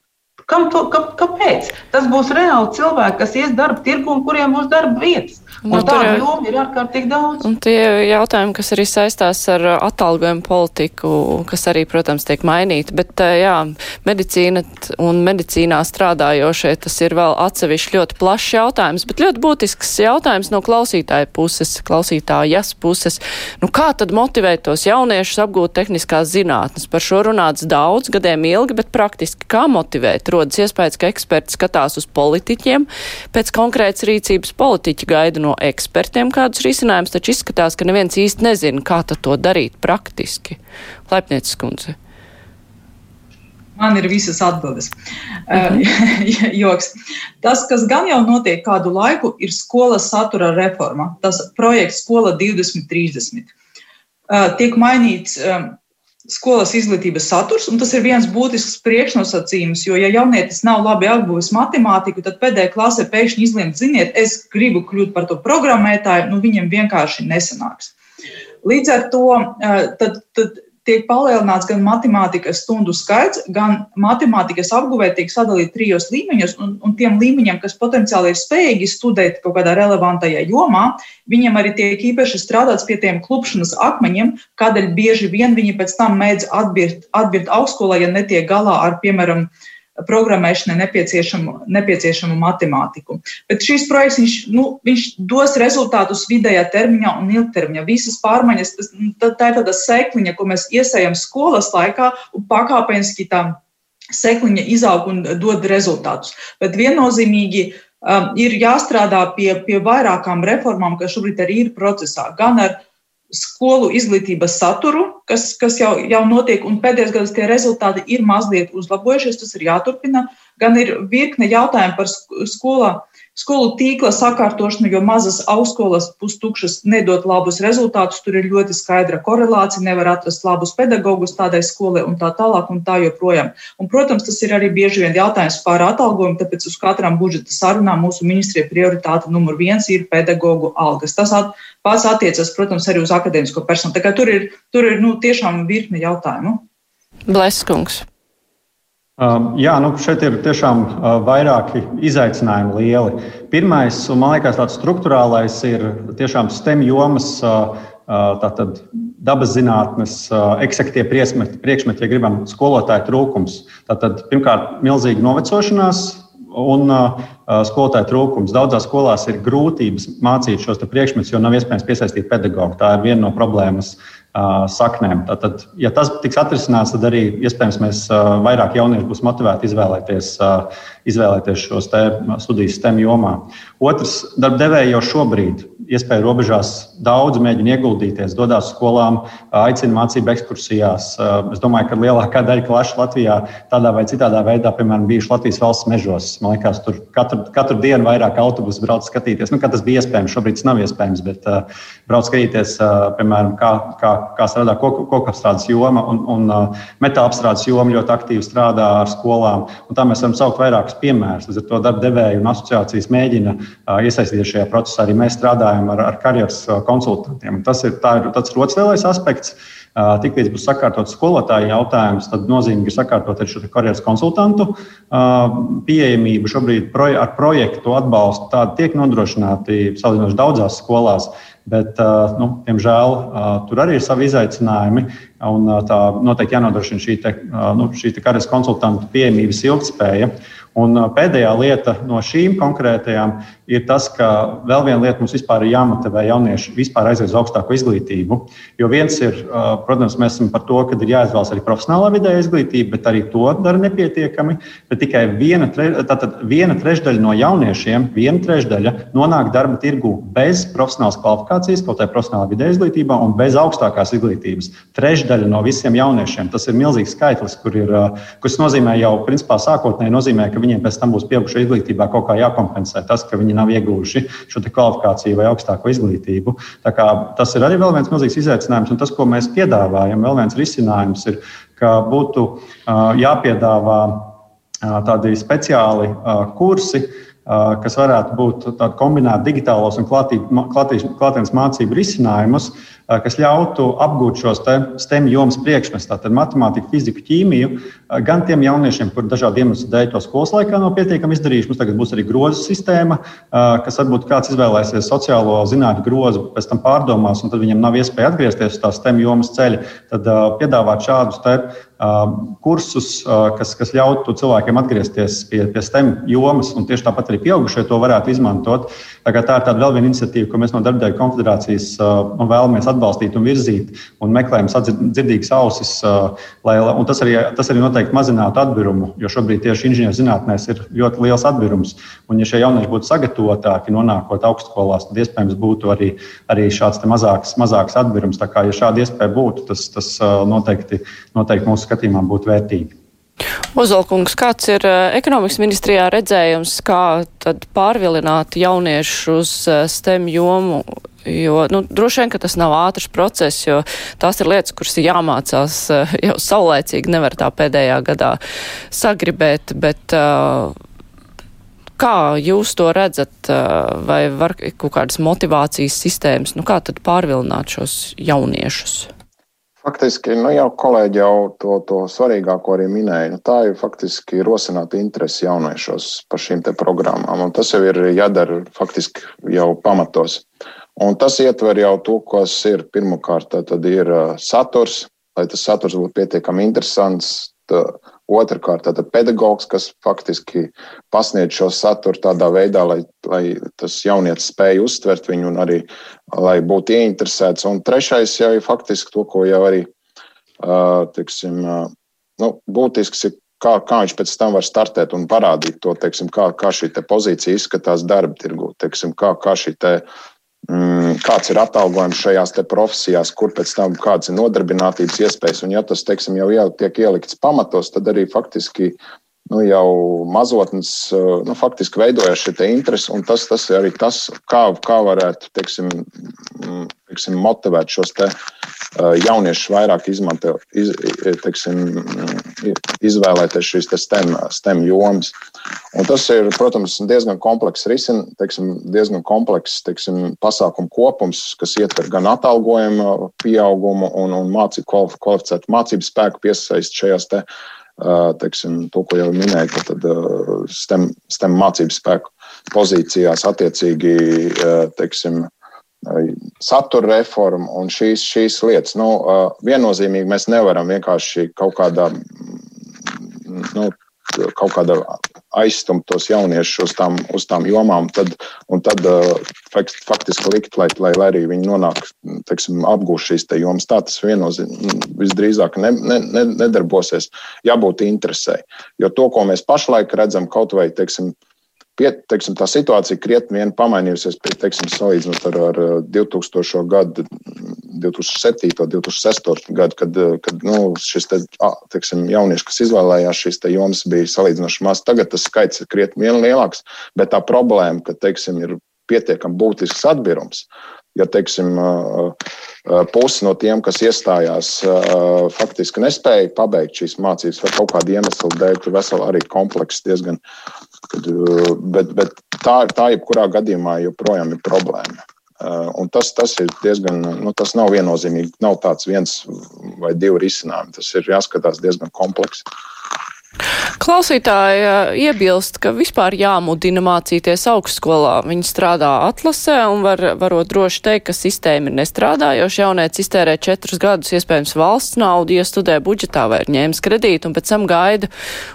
Kam to, kā, kāpēc? Tas būs reāli cilvēki, kas ies darba tirgu un kuriem būs darba vietas. Un nu, tādu jomu ir ārkārtīgi daudz. Un tie jautājumi, kas arī saistās ar atalgojumu politiku, kas arī, protams, tiek mainīti, bet jā, medicīna un medicīnā strādājošie, tas ir vēl atsevišķi ļoti plašs jautājums, bet ļoti būtisks jautājums no klausītāja puses, klausītājas puses. Nu, kā tad motivēt tos jauniešus apgūt tehniskās zinātnes? Par šo runāts daudz, gadiem ilgi, bet praktiski kā motivēt? Rodas iespējas, ka eksperti skatās uz politiķiem, pēc konkrētas rīcības politiķi gaida no no ekspertiem kādus risinājumus, taču izskatās, ka neviens īsti nezina, kā to darīt praktiski. Laipniecis kundze. Man ir visas atbildes. Mm -hmm. Joks. Tas, kas gan jau notiek kādu laiku, ir skolas satura reforma. Tas projekts Skola 2030. Tiek mainīts skolas izglītības saturs, un tas ir viens būtisks priekšnosacījums, jo, ja jaunietis nav labi apguvis matemātiku, tad pēdējā klasē pēkšņi izlemt, ziniet, es gribu kļūt par to programmētāju, nu viņam vienkārši nesanāks. Līdz ar to tad, tad tiek palielināts gan matemātikas stundu skaits, gan matemātikas apguvē tiek sadalīti trijos līmeņos, un, un tiem līmeņiem, kas potenciāli ir spējīgi studēt kaut kādā relevantajā jomā, viņiem arī tiek īpaši strādāts pie tiem klupšanas akmeņiem, kādēļ bieži vien viņi pēc tam mēdz atbirt, atbirt augstskolā, ja netiek galā ar, piemēram, uh, programmēšanai nepieciešamu, nepieciešamu matemātiku. Bet šīs projekts viņš, nu, viņš dos rezultātus vidējā termiņā un ilgtermiņā. Visas pārmaiņas, tas, nu, tā, ir tāda sekliņa, ko mēs iesējam skolas laikā un pakāpeniski tā sekliņa izaug un dod rezultātus. Bet viennozīmīgi um, ir jāstrādā pie, pie vairākām reformām, kas šobrīd arī ir procesā. Gan ar skolu izglītības saturu, kas, kas jau, jau notiek, un pēdējos gados tie rezultāti ir mazliet uzlabojušies, tas ir jāturpina. Gan ir virkne jautājumu par skolā skolu tīkla sakārtošanu, jo mazas augstskolas pustukšas nedod labus rezultātus. Tur ir ļoti skaidra korelācija, nevar atrast labus pedagogus tādai skolai un tā tālāk un tā joprojām. Un, protams, tas ir arī bieži vien jautājums par atalgojumu, tāpēc uz katrām budžeta sarunām mūsu ministrija prioritāte numur viens ir pedagoģu algas. Tas at, pats attiecas, protams, arī uz akadēmisko personu. Tā kā tur ir, tur ir nu, tiešām virkne jautājumu. Bleskungs. Um, jā, nu šeit ir tiešām uh, vairāki izaicinājumi lieli. Pirmais, un man liekas, tāds struktūrālais ir tiešām STEM jomas, uh, uh, tātad dabas zinātnes, eksaktie priekšmeti, ja gribam, skolotāju trūkums. Tātad pirmkārt, milzīga novecošanās un skolotāju trūkums. Daudzās skolās ir grūtības mācīt šos priekšmetus, jo nav iespējams piesaistīt pedagogu. Tā ir viena no problēmas saknēm. Tātad, ja tas tiks atrisināts, tad arī iespējams mēs vairāk jaunieši būs motivēti izvēlēties, izvēlēties šos studijas STEM jomā. Otrs, darbdevēji jau šobrīd iespēju robežās daudz mēģina ieguldīties, dodas skolām, aicina mācību ekskursijās. Es domāju, ka lielākā daļa klašu Latvijā tādā vai citādā veidā, piemēram, bijuši Latvijas valsts mežos. Man liekas, tur katru, katru dienu vairāk autobusu brauc skatīties. Nu, tas bija iespējams, šobrīd tas nav iespējams, bet brauc skatīties, piemēram, kā, kā, kā strādā koku, koku apstrādes joma un, un uh, metāla apstrādes joma ļoti aktīvi strādā ar skolām. Un tā mēs varam saukt vairākus piemērus. Līdz ar to darba devēju un asociācijas mēģina uh, iesaistīties šajā procesā. Arī mēs strādājam ar, ar karjeras konsultantiem. Tas ir, ir tas otrs lielais aspekts. Tiklīdz būs sakārtots skolotāju jautājums, tad nozīmīgi ir sakārtot arī šo karjeras konsultantu pieejamību. Šobrīd ar projektu atbalstu tādu tiek nodrošināti salīdzinoši daudzās skolās. Bet, nu, diemžēl, tur arī ir savi izaicinājumi. Un, tā noteikti jānodrošina šī, te, nu, šī te karjeras konsultantu pieejamības ilgspēja. Un pēdējā lieta no šīm konkrētajām ir tas, ka vēl viena lieta mums vispār ir jāmotivē jaunieši vispār aiziet uz augstāko izglītību. Jo viens ir, protams, mēs esam par to, ka ir jāizvēlas arī profesionālā vidē izglītība, bet arī to dara nepietiekami. Bet tikai viena, tre, viena trešdaļa no jauniešiem, viena trešdaļa nonāk darba tirgu bez profesionālas kvalifikācijas, kaut arī profesionālā vidē izglītībā un bez augstākās izglītības. Trešdaļa no visiem jauniešiem. Tas ir milzīgs skaitlis, kur ir, kas nozīmē jau principā sākotnēji nozīmē, ka viņiem pēc tam būs pieaugušo izglītībā kaut kā jākompensē tas, ka viņi nav ieguvuši šo kvalifikāciju vai augstāko izglītību. Tas ir arī viens milzīgs izaicinājums, un tas, ko mēs piedāvājam, vēl viens risinājums ir, ka būtu jāpiedāvā tādi speciāli kursi kas varētu būt kombinēt digitālos un klātienes mācību risinājumus, kas ļautu apgūt šos STEM jomas priekšmetus, tātad matemātiku, fiziku, ķīmiju, gan tiem jauniešiem, kuriem dažādu iemeslu dēļ to skolas laikā nav pietiekami izdarījuši. Mums tagad būs arī grozu sistēma, kas varbūt kāds izvēlēsies sociālo zinātņu grozu, pēc tam pārdomās, un tad viņam nav iespēja atgriezties uz tās STEM jomas ceļa. Tad piedāvāt šādus kursus, kas, kas ļautu cilvēkiem atgriezties pie, pie STEM jomas, un tieši tāpat arī pieaugušie to varētu izmantot. Tā, tā ir tāda vēl viena iniciatīva, ko mēs no Darbdevēja konfederācijas vēlamies atbalstīt un virzīt, un meklējam dzirdīgas ausis. Lai, tas, arī, tas arī noteikti mazinātu atbirumu, jo šobrīd tieši inženierzinātnēs ir ļoti liels atbirums. Un, ja šie jaunieši būtu sagatavotāki, nonākot augstskolās, tad iespējams būtu arī, arī šāds mazāks, mazāks atbirums. Tā kā, ja šāda iespēja būtu, tas, tas noteikti, noteikti mūsu skatījumā būtu vērtīgi. Ozolkungs, kāds ir ekonomikas ministrijā redzējums, kā tad pārvilināt jauniešu uz STEM jomu Jo nu, droši vien tas nav ātrs process, jo tās ir lietas, kuras ir jāmācās eh, jau saulēcīgi, nevar tā pēdējā gadā sagribēt. Bet, kā jūs to redzat, vai var kaut kādas motivācijas sistēmas, nu kā tad pārvilināt šos jauniešus? Faktiski, nu jau kolēģi jau to, to svarīgāko arī minēja. Nu, tā ir faktiski rosināt interesi jauniešos par šīm programmām. Tas jau ir jādara faktiski jau pamatos. Un tas ietver jau to, kas ir pirmkārt, tad ir saturs, lai tas saturs būtu pietiekami interesants. Otrakārt, tad pedagogs, kas faktiski pasniedz šo saturu tādā veidā, lai, lai tas jaunietis spēj uztvert viņu un arī lai būtu ieinteresēts. Un trešais jau ir faktiski to, ko jau arī tiksim, nu, būtisks ir kā, kā viņš pēc tam var startēt un parādīt to, teiksim, kā, kā šī te pozīcija izskatās darba tirgū, teiksim, kā, kā šī te Mm, kāds ir atalgojums šajās profesijās, kur pēc tam kādas ir nodarbinātības iespējas. Un, ja tas teiksim, jau, jau tiek ielikts pamatos, tad arī faktiski nu, jau mazotnes nu, faktiski veidojas šī interese. Tas, tas ir arī tas, kā, kā varētu teiksim, mm, teiksim, motivēt šos te, jauniešus vairāk izmantot, iz, teiksim, izvēlēties šīs te STEM, STEM jomas. Un tas ir, protams, diezgan komplekss risin, teiksim, diezgan komplekss teiksim, pasākumu kopums, kas ietver gan atalgojumu pieaugumu un, un mācību kvalificētu mācību spēku piesaist šajās te, teiksim, to, ko jau minēju, tad STEM, STEM mācību spēku pozīcijās attiecīgi, teiksim, satura reforma un šīs, šīs lietas. Nu, viennozīmīgi mēs nevaram vienkārši kaut kādā, nu, kaut kādā aizstumt tos jauniešus uz tām, uz tām jomām, tad, un tad faktiski likt, lai, lai, lai arī viņi nonāk, teiksim, apgūst šīs te jomas. Tā tas viennozīmīgi visdrīzāk ne, ne, ne, nedarbosies, jābūt interesē. Jo to, ko mēs pašlaik redzam, kaut vai, teiksim, Pie, teiksim, tā situācija krietni vien pamainījusies, pie, teiksim, salīdzinot ar, ar 2000. gadu, 2007. un 2006. gadu, kad, kad nu, šis te, teiksim, jaunieši, kas izvēlējās šīs jomas, bija salīdzinoši maz. Tagad tas skaits ir krietni vien lielāks, bet tā problēma, ka teiksim, ir pietiekami būtisks atbirums. Ja teiksim, pusi no tiem, kas iestājās, faktiski nespēja pabeigt šīs mācības vai kaut kāda iemesla dēļ, tur vesela arī komplekss diezgan bet, bet tā, tā jebkurā gadījumā joprojām ir problēma. Un tas, tas ir diezgan, nu, tas nav viennozīmīgi. Nav tāds viens vai divi risinājumi. Tas ir jāskatās diezgan kompleksi. Klausītāji iebilst, ka vispār jāmudina mācīties augstskolā. Viņi strādā atlasē un var, varot droši teikt, ka sistēma ir nestrādājoša. Jaunieci iztērē četrus gadus, iespējams, valsts naudu, iestudē budžetā vai ir ņēmis kredītu un pēc tam gaida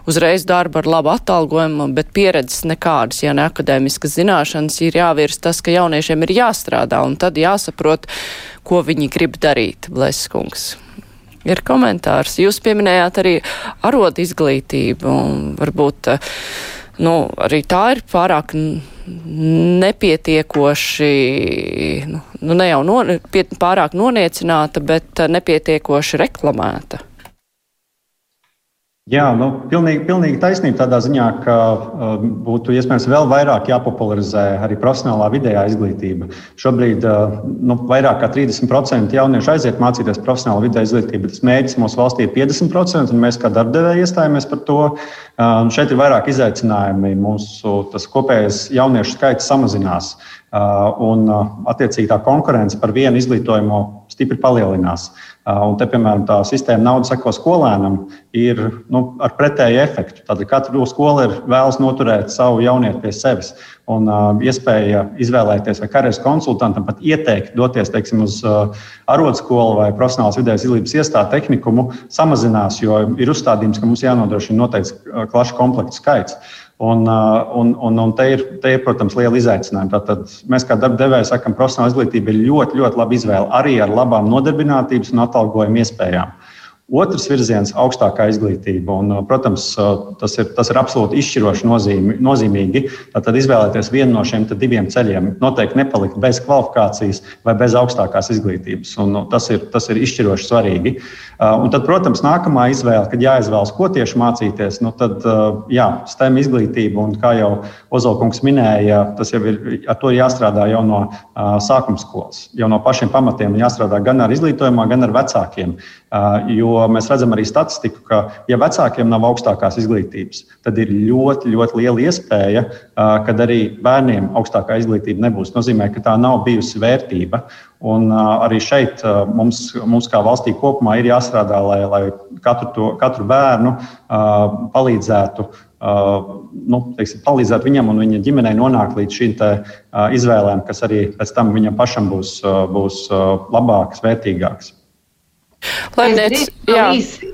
uzreiz darbu ar labu atalgojumu, bet pieredzes nekādas, ja ne akadēmiskas zināšanas, ir jāvirs tas, ka jauniešiem ir jāstrādā un tad jāsaprot, ko viņi grib darīt, Bleskungs ir komentārs. Jūs pieminējāt arī arodu izglītību, un varbūt eh, nu, arī tā ir pārāk nepietiekoši, nu, nu ne jau no, pie, pārāk noniecināta, bet eh, nepietiekoši reklamēta. Jā, nu, pilnīgi, pilnīgi taisnība tādā ziņā, ka uh, būtu iespējams vēl vairāk jāpopularizē arī profesionālā vidējā izglītība. Šobrīd uh, nu, vairāk kā 30% jauniešu aiziet mācīties profesionālā vidējā izglītībā. Tas mērķis mūsu valstī ir 50%, un mēs kā darbdevēji iestājāmies par to. Uh, šeit ir vairāk izaicinājumi. Mūsu kopējais jauniešu skaits samazinās. Uh, un, uh, attiecīgi, tā konkurence par vienu izglītojumu stipri palielinās. Un te, piemēram, tā sistēma naudas seko skolēnam ir nu, ar pretēju efektu. Tad katra skola ir vēlas noturēt savu jaunieti pie sevis. Un uh, iespēja izvēlēties vai karjeras konsultantam pat ieteikt doties teiksim, uz uh, arotskolu vai profesionālas vidējas izglītības iestādi tehnikumu samazinās, jo ir uzstādījums, ka mums jānodrošina noteikts klašu komplektu skaits. Un, un, un, un te, ir, te ir, protams, liela izaicinājuma. Tātad mēs, kā darba devēji, sakām, profesionāla izglītība ir ļoti, ļoti laba izvēle arī ar labām nodarbinātības un atalgojuma iespējām. Otrs virziens - augstākā izglītība. Un, uh, protams, uh, tas ir, tas ir absolūti izšķiroši nozīmi, nozīmīgi. Tad izvēlēties vienu no šiem diviem ceļiem. Noteikti nepalikt bez kvalifikācijas vai bez augstākās izglītības. Un, nu, tas, ir, tas ir izšķiroši svarīgi. Uh, un tad, protams, nākamā izvēle, kad jāizvēlas, ko tieši mācīties, nu, tad jā, STEM izglītība, un kā jau Ozolkungs minēja, tas jau ir, ar to ir jāstrādā jau no sākuma skolas, jau no pašiem pamatiem jāstrādā gan ar izglītojumā, gan ar vecākiem. Jo mēs redzam arī statistiku, ka, ja vecākiem nav augstākās izglītības, tad ir ļoti, ļoti liela iespēja, ka arī bērniem augstākā izglītība nebūs. Tas nozīmē, ka tā nav bijusi vērtība. Un arī šeit mums, mums kā valstī kopumā ir jāstrādā, lai, lai katru, to, katru bērnu palīdzētu nu, teiksim, palīdzēt viņam un viņa ģimenei nonākt līdz šīm te, izvēlēm, kas arī pēc tam viņam pašam būs, būs labākas, vērtīgākas. Laimniec, jā,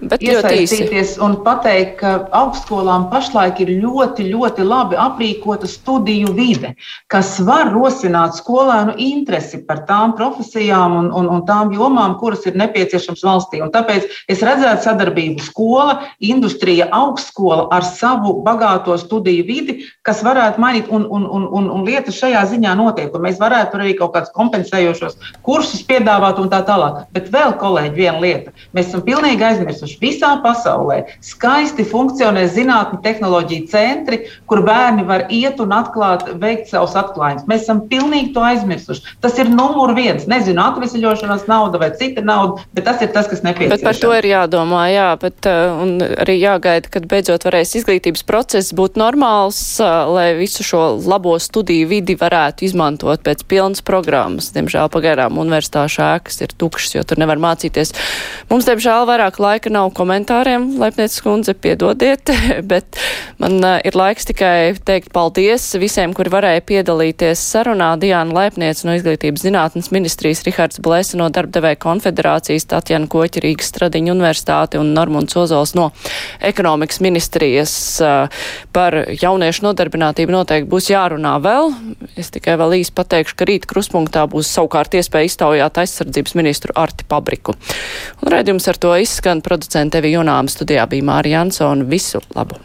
bet ļoti īsi. Un pateikt, ka augstskolām pašlaik ir ļoti, ļoti labi aprīkota studiju vide, kas var rosināt skolēnu interesi par tām profesijām un, un, un tām jomām, kuras ir nepieciešams valstī. Un tāpēc es redzētu sadarbību skola, industrija, augstskola ar savu bagāto studiju vidi, kas varētu mainīt, un, un, un, un, un lietas šajā ziņā notiek. Un mēs varētu arī kaut kādus kompensējošos kursus piedāvāt un tā tālāk. Bet vēl, kolēģi, viena lieta. Mēs esam pilnīgi aizmirsuši visā pasaulē. Skaisti funkcionē zinātņu tehnoloģiju centri, kur bērni var iet un atklāt, veikt savus atklājumus. Mēs esam pilnīgi to aizmirsuši. Tas ir numur viens. Nezinu, atvesļošanās nauda vai cita nauda, bet tas ir tas, kas nepieciešams. Bet par to ir jādomā, jā, bet uh, arī jāgaida, kad beidzot varēs izglītības process būt normāls, uh, lai visu šo labo studiju vidi varētu izmantot pēc pilnas programmas. Diemžēl pagaidām universitāšu ēkas ir tukšas, jo tur nevar mācīties Mums, diemžēl, vairāk laika nav komentāriem, Laipnieces kundze, piedodiet, bet man uh, ir laiks tikai teikt paldies visiem, kuri varēja piedalīties sarunā. Diāna Laipniece no Izglītības zinātnes ministrijas, Rihards Blēsa no Darbdevēja konfederācijas, Tatjana Koķa Rīgas Stradiņa universitāte un Normunds Ozols no ekonomikas ministrijas uh, par jauniešu nodarbinātību noteikti būs jārunā vēl. Es tikai vēl īsti pateikšu, ka rīt kruspunktā būs savukārt iespēja iztaujāt aizsardzības ministru Arti Pabriku. Un redzījums ar to izskan producente Evi Junām studijā bija Mārija Jansona. Visu labu!